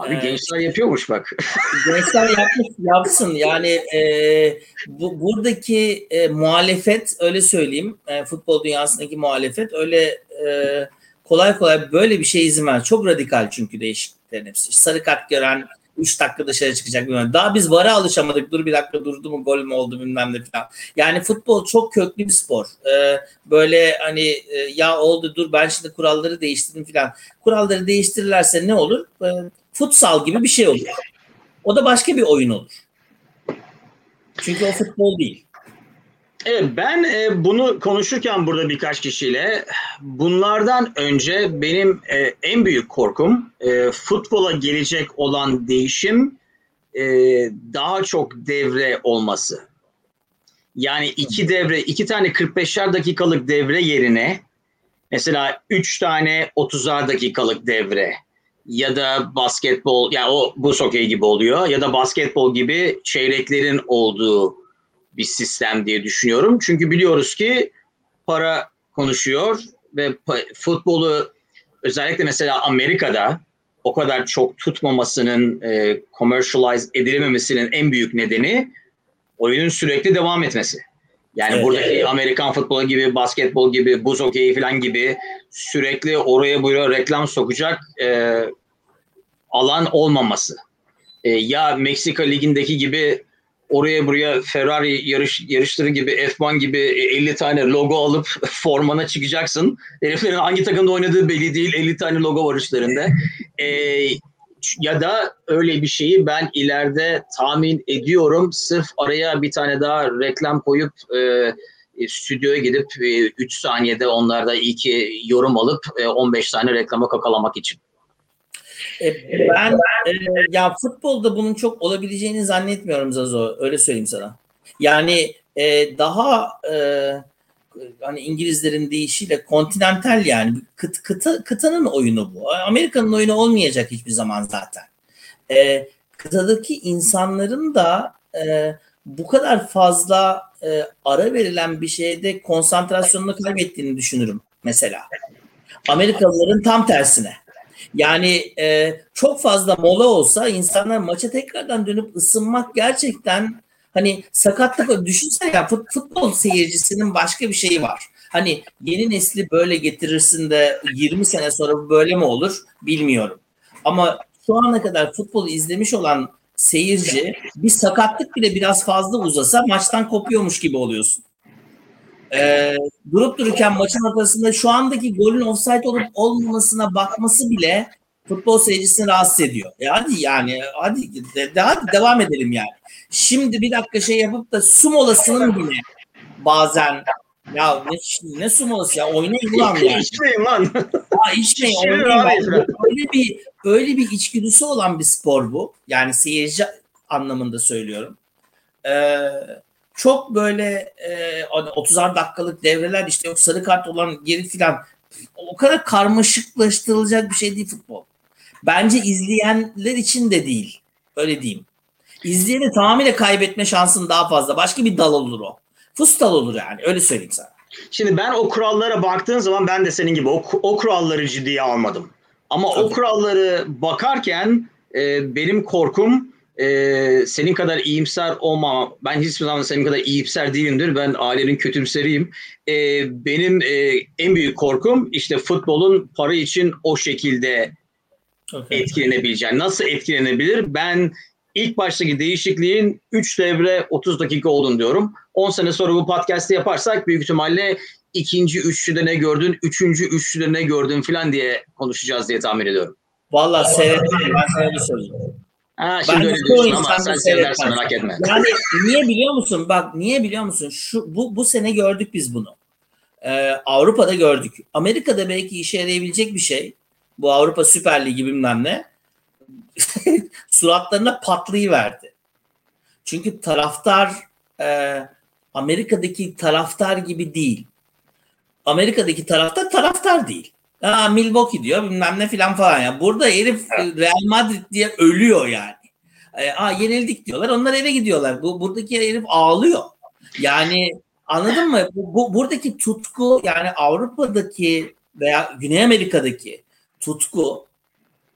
Abi ee, gençler yapıyormuş bak. gençler yapmış yapsın. Yani e, bu buradaki e, muhalefet öyle söyleyeyim. E, futbol dünyasındaki muhalefet öyle e, kolay kolay böyle bir şey izin ver. Çok radikal çünkü değişikliklerin hepsi. Sarı kart gören 3 dakika dışarı çıkacak bilmem. Daha biz vara alışamadık. Dur bir dakika durdu mu gol mü oldu bilmem ne falan. Yani futbol çok köklü bir spor. Ee, böyle hani e, ya oldu dur ben şimdi kuralları değiştirdim falan. Kuralları değiştirirlerse ne olur? Ee, futsal gibi bir şey olur. O da başka bir oyun olur. Çünkü o futbol değil. Evet ben e, bunu konuşurken burada birkaç kişiyle bunlardan önce benim e, en büyük korkum e, futbola gelecek olan değişim daha çok devre olması. Yani iki devre, iki tane 45'er dakikalık devre yerine mesela üç tane 30'ar dakikalık devre ya da basketbol, yani o bu okey gibi oluyor ya da basketbol gibi çeyreklerin olduğu bir sistem diye düşünüyorum. Çünkü biliyoruz ki para konuşuyor ve futbolu özellikle mesela Amerika'da o kadar çok tutmamasının, e, commercialize edilememesinin en büyük nedeni oyunun sürekli devam etmesi. Yani evet, buradaki evet. Amerikan futbolu gibi, basketbol gibi, buz hokeyi falan gibi sürekli oraya buraya reklam sokacak e, alan olmaması. E, ya Meksika ligindeki gibi oraya buraya Ferrari yarış yarışları gibi F1 gibi 50 tane logo alıp formana çıkacaksın. Heriflerin hangi takımda oynadığı belli değil. 50 tane logo var üstlerinde. Ee, ya da öyle bir şeyi ben ileride tahmin ediyorum. Sırf araya bir tane daha reklam koyup e, stüdyoya gidip 3 e, saniyede onlarda iki yorum alıp e, 15 tane reklama kakalamak için. E, ben e, ya futbolda bunun çok olabileceğini zannetmiyorum Zazo. Öyle söyleyeyim sana. Yani e, daha e, hani İngilizlerin deyişiyle kontinental yani kıt, kıta, kıtanın oyunu bu. Amerika'nın oyunu olmayacak hiçbir zaman zaten. E, kıtadaki insanların da e, bu kadar fazla e, ara verilen bir şeyde konsantrasyonunu kaybettiğini düşünürüm mesela. Amerikalıların tam tersine. Yani e, çok fazla mola olsa insanlar maça tekrardan dönüp ısınmak gerçekten hani sakatlık düşünsene ya fut, futbol seyircisinin başka bir şeyi var. Hani yeni nesli böyle getirirsin de 20 sene sonra böyle mi olur bilmiyorum. Ama şu ana kadar futbol izlemiş olan seyirci bir sakatlık bile biraz fazla uzasa maçtan kopuyormuş gibi oluyorsun e, durup dururken maçın ortasında şu andaki golün offside olup olmamasına bakması bile futbol seyircisini rahatsız ediyor. E hadi yani hadi de, de, hadi devam edelim yani. Şimdi bir dakika şey yapıp da su molasının bile bazen ya ne, ne su molası ya oynayın ulan yani. İçmeyin lan. Ha, içmeyin oynayın. Öyle bir, öyle bir içgüdüsü olan bir spor bu. Yani seyirci anlamında söylüyorum. Ee, çok böyle e, 30'ar hani dakikalık devreler işte yok sarı kart olan geri filan o kadar karmaşıklaştırılacak bir şey değil futbol. Bence izleyenler için de değil. Öyle diyeyim. İzleyeni tamamıyla kaybetme şansın daha fazla. Başka bir dal olur o. Fustal olur yani. Öyle söyleyeyim sana. Şimdi ben o kurallara baktığın zaman ben de senin gibi o, o kuralları ciddiye almadım. Ama Tabii. o kuralları bakarken e, benim korkum e, senin kadar iyimser olmam. Ben hiçbir zaman senin kadar iyimser değilimdir. Ben ailenin kötümseriyim. E, benim e, en büyük korkum işte futbolun para için o şekilde okay. etkilenebileceği. Nasıl etkilenebilir? Ben ilk baştaki değişikliğin 3 devre 30 dakika olduğunu diyorum. 10 sene sonra bu podcast'ı yaparsak büyük ihtimalle ikinci üçlüde ne gördün, üçüncü üçlüde ne gördün falan diye konuşacağız diye tahmin ediyorum. Valla seyrettim ben sana bir söyleyeyim. Ha, şimdi ben öyle diyorsun ama sen seyredersin merak etme. Yani niye biliyor musun? Bak niye biliyor musun? Şu bu bu sene gördük biz bunu. Ee, Avrupa'da gördük. Amerika'da belki işe yarayabilecek bir şey. Bu Avrupa Süper Ligi bilmem ne. suratlarına patlayıverdi. Çünkü taraftar e, Amerika'daki taraftar gibi değil. Amerika'daki taraftar taraftar değil. Aa, Milwaukee diyor bilmem ne filan falan ya. Burada herif evet. Real Madrid diye ölüyor yani. E, aa, yenildik diyorlar. Onlar eve gidiyorlar. Bu buradaki herif ağlıyor. Yani anladın mı? Bu, bu buradaki tutku yani Avrupa'daki veya Güney Amerika'daki tutku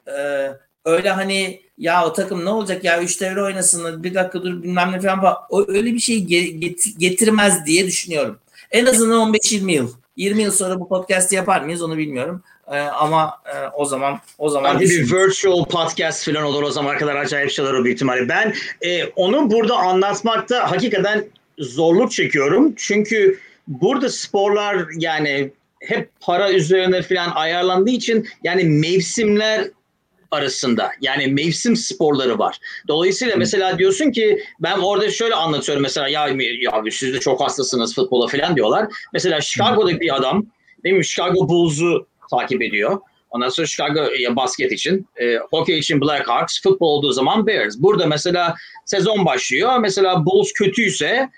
e, öyle hani ya o takım ne olacak ya üç devre oynasın bir dakika dur bilmem ne falan, falan. O, öyle bir şey getirmez diye düşünüyorum. En azından 15-20 yıl 20 yıl sonra bu podcast'i yapar mıyız onu bilmiyorum. Ee, ama e, o zaman o zaman bir virtual podcast falan olur o zaman kadar acayip şeyler olur büyük ihtimalle. Ben e, onu burada anlatmakta hakikaten zorluk çekiyorum. Çünkü burada sporlar yani hep para üzerine falan ayarlandığı için yani mevsimler arasında yani mevsim sporları var. Dolayısıyla mesela diyorsun ki ben orada şöyle anlatıyorum mesela ya, ya siz de çok hastasınız futbola falan diyorlar. Mesela Chicago'daki bir adam değil mi Chicago Bulls'u takip ediyor. Ondan sonra Chicago ya basket için, e, hockey için Blackhawks, futbol olduğu zaman Bears. Burada mesela sezon başlıyor. Mesela Bulls kötüyse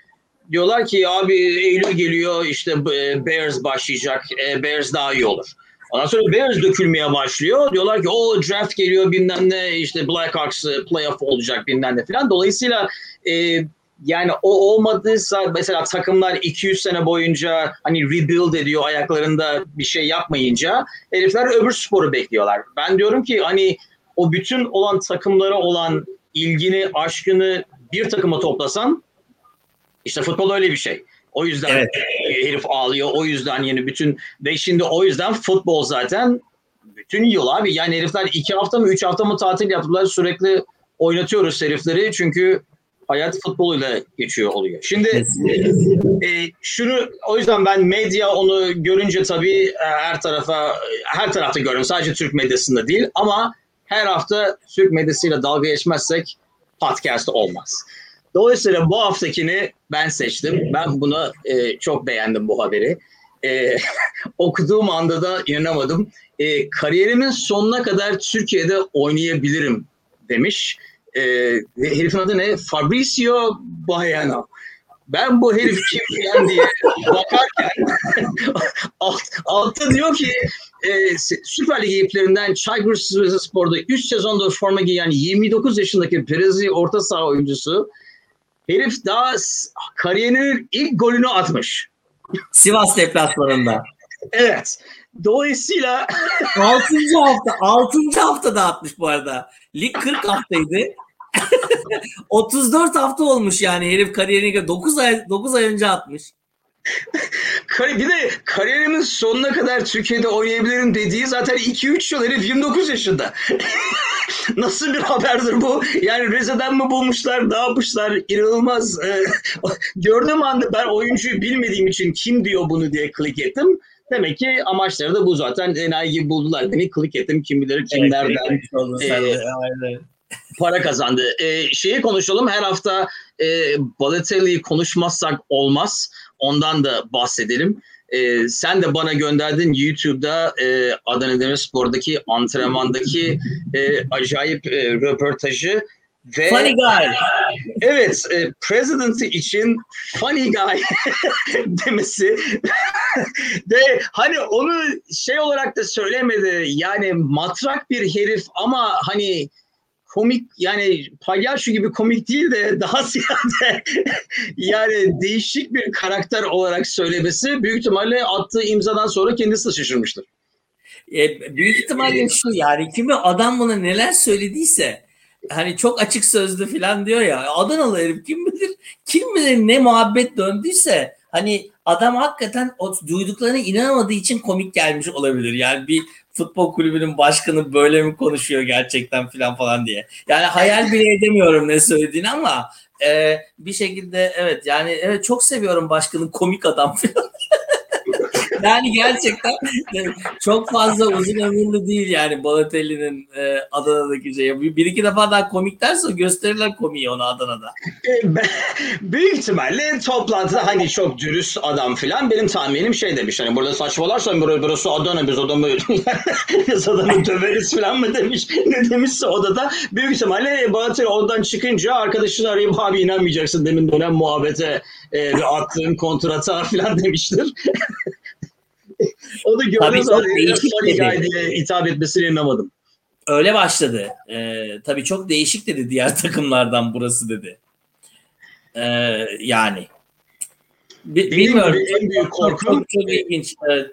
diyorlar ki abi Eylül geliyor işte e, Bears başlayacak. E, Bears daha iyi olur. Ondan sonra Bears dökülmeye başlıyor. Diyorlar ki o draft geliyor bilmem ne işte Blackhawks playoff olacak bilmem ne falan. Dolayısıyla e, yani o olmadıysa mesela takımlar 200 sene boyunca hani rebuild ediyor ayaklarında bir şey yapmayınca herifler öbür sporu bekliyorlar. Ben diyorum ki hani o bütün olan takımlara olan ilgini, aşkını bir takıma toplasan işte futbol öyle bir şey. O yüzden evet. herif ağlıyor. O yüzden yeni bütün ve şimdi o yüzden futbol zaten bütün yıl abi. Yani herifler iki hafta mı üç hafta mı tatil yaptılar sürekli oynatıyoruz herifleri çünkü hayat futboluyla geçiyor oluyor. Şimdi e, şunu o yüzden ben medya onu görünce tabii e, her tarafa her tarafta görüyorum. Sadece Türk medyasında değil ama her hafta Türk medyasıyla dalga geçmezsek podcast olmaz. Dolayısıyla bu haftakini ben seçtim. Ben bunu e, çok beğendim bu haberi. E, okuduğum anda da inanamadım. E, kariyerimin sonuna kadar Türkiye'de oynayabilirim demiş. E, herifin adı ne? Fabrizio Baiano. Ben bu herif kim diye bakarken alt, altta diyor ki e, Süper Lig ekiplerinden Çaykur Rizespor'da 3 sezonda forma giyen 29 yaşındaki Brezilya orta saha oyuncusu Herif daha kariyerinin ilk golünü atmış. Sivas deplasmanında. evet. Dolayısıyla 6. hafta 6. haftada atmış bu arada. Lig 40 haftaydı. 34 hafta olmuş yani herif kariyerine 9 ay 9 ay önce atmış. bir de kariyerimin sonuna kadar Türkiye'de oynayabilirim dediği zaten 2-3 yıl herif 29 yaşında. Nasıl bir haberdir bu? Yani Rize'den mi bulmuşlar, ne yapmışlar? İnanılmaz. Ee, gördüğüm anda ben oyuncuyu bilmediğim için kim diyor bunu diye klik ettim. Demek ki amaçları da bu zaten. Enayi gibi buldular beni. Klik ettim kim bilir kimlerden. Evet, e, para kazandı. E, şeyi konuşalım. Her hafta e, Balotelli'yi konuşmazsak olmaz. Ondan da bahsedelim. E, sen de bana gönderdin YouTube'da e, Adana Demirspor'daki antrenmandaki e, acayip e, röportajı ve funny guy. Evet, e, president için funny guy demesi de hani onu şey olarak da söylemedi. Yani matrak bir herif ama hani komik yani palyaço gibi komik değil de daha ziyade yani değişik bir karakter olarak söylemesi büyük ihtimalle attığı imzadan sonra kendisi de şaşırmıştır. E, büyük ihtimalle şu yani kimi adam buna neler söylediyse hani çok açık sözlü falan diyor ya Adanalı herif kim bilir kim bilir ne muhabbet döndüyse hani adam hakikaten o duyduklarına inanamadığı için komik gelmiş olabilir. Yani bir futbol kulübünün başkanı böyle mi konuşuyor gerçekten falan falan diye. Yani hayal bile edemiyorum ne söylediğini ama e, bir şekilde evet yani evet çok seviyorum başkanın komik adam falan. Yani gerçekten çok fazla uzun ömürlü değil yani Balotelli'nin e, Adana'daki şey. Bir, bir iki defa daha komik derse gösterirler komiği ona Adana'da. E, büyük ihtimalle toplantıda hani çok dürüst adam filan benim tahminim şey demiş hani burada saçmalarsan burası Adana biz adamı biz adamı döveriz filan mı demiş ne demişse odada büyük ihtimalle Balotelli oradan çıkınca arkadaşını arayıp abi inanmayacaksın demin dönem muhabbete e, ve attığın kontrata filan demiştir. Onu gördüğüm zaman funny diye hitap etmesini inanamadım. Öyle başladı. Ee, tabii çok değişik dedi diğer takımlardan burası dedi. Ee, yani. B- bilmiyorum. En büyük korkum çok ilginç. Evet.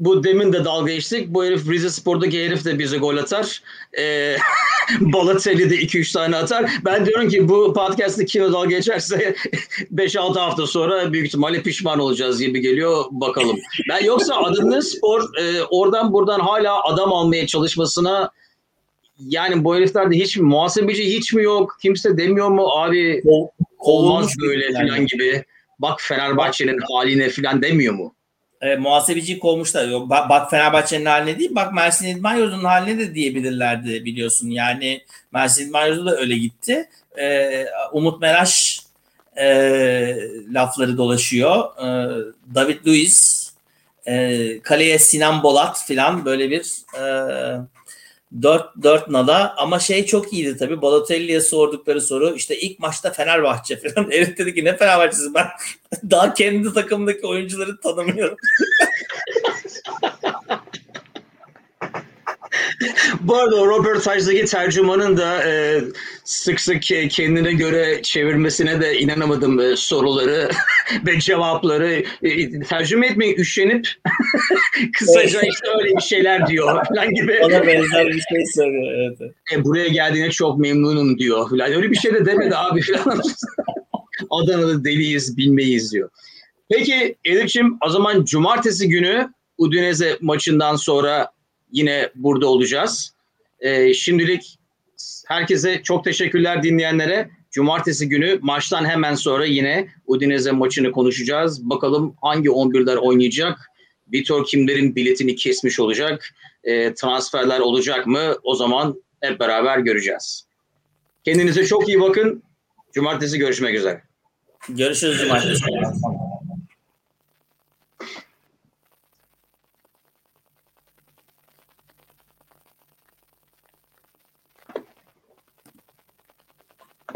Bu demin de dalga geçtik. Bu herif Rize Spor'daki herif de bize gol atar. Ee, Balotelli de 2-3 tane atar. Ben diyorum ki bu podcast'te kim dalga geçerse 5-6 hafta sonra büyük ihtimalle pişman olacağız gibi geliyor. Bakalım. Ben yoksa Adını Spor e, oradan buradan hala adam almaya çalışmasına yani bu heriflerde hiç mi muhasebeci hiç mi yok? Kimse demiyor mu abi olmaz böyle yani. falan gibi. Bak Fenerbahçe'nin haline falan demiyor mu? E, muhasebeciyi kovmuşlar. Bak, bak Fenerbahçe'nin haline değil, bak Mersin İdman Yurdu'nun haline de diyebilirlerdi biliyorsun. Yani Mersin İdman Yurdu da öyle gitti. E, Umut Meraş e, lafları dolaşıyor. E, David Luiz, e, kaleye Sinan Bolat filan böyle bir e, 4 4 nala ama şey çok iyiydi tabii. Balotelli'ye sordukları soru işte ilk maçta Fenerbahçe falan. Evet dedi ki ne Fenerbahçesi ben daha kendi takımdaki oyuncuları tanımıyorum. Bu arada Robert Saj'daki tercümanın da e, sık sık kendine göre çevirmesine de inanamadım e, soruları ve cevapları. E, tercüme etmeyi üşenip kısaca işte öyle bir şeyler diyor falan gibi. Ona benzer bir şey söylüyor. Evet. E, buraya geldiğine çok memnunum diyor falan. Öyle bir şey de demedi abi falan. Adana'da deliyiz bilmeyiz diyor. Peki Elif'ciğim o zaman cumartesi günü Udinese maçından sonra yine burada olacağız. Ee, şimdilik herkese çok teşekkürler dinleyenlere. Cumartesi günü maçtan hemen sonra yine Udinese maçını konuşacağız. Bakalım hangi 11'ler oynayacak? Vitor kimlerin biletini kesmiş olacak? E, transferler olacak mı? O zaman hep beraber göreceğiz. Kendinize çok iyi bakın. Cumartesi görüşmek üzere. Görüşürüz cumartesi.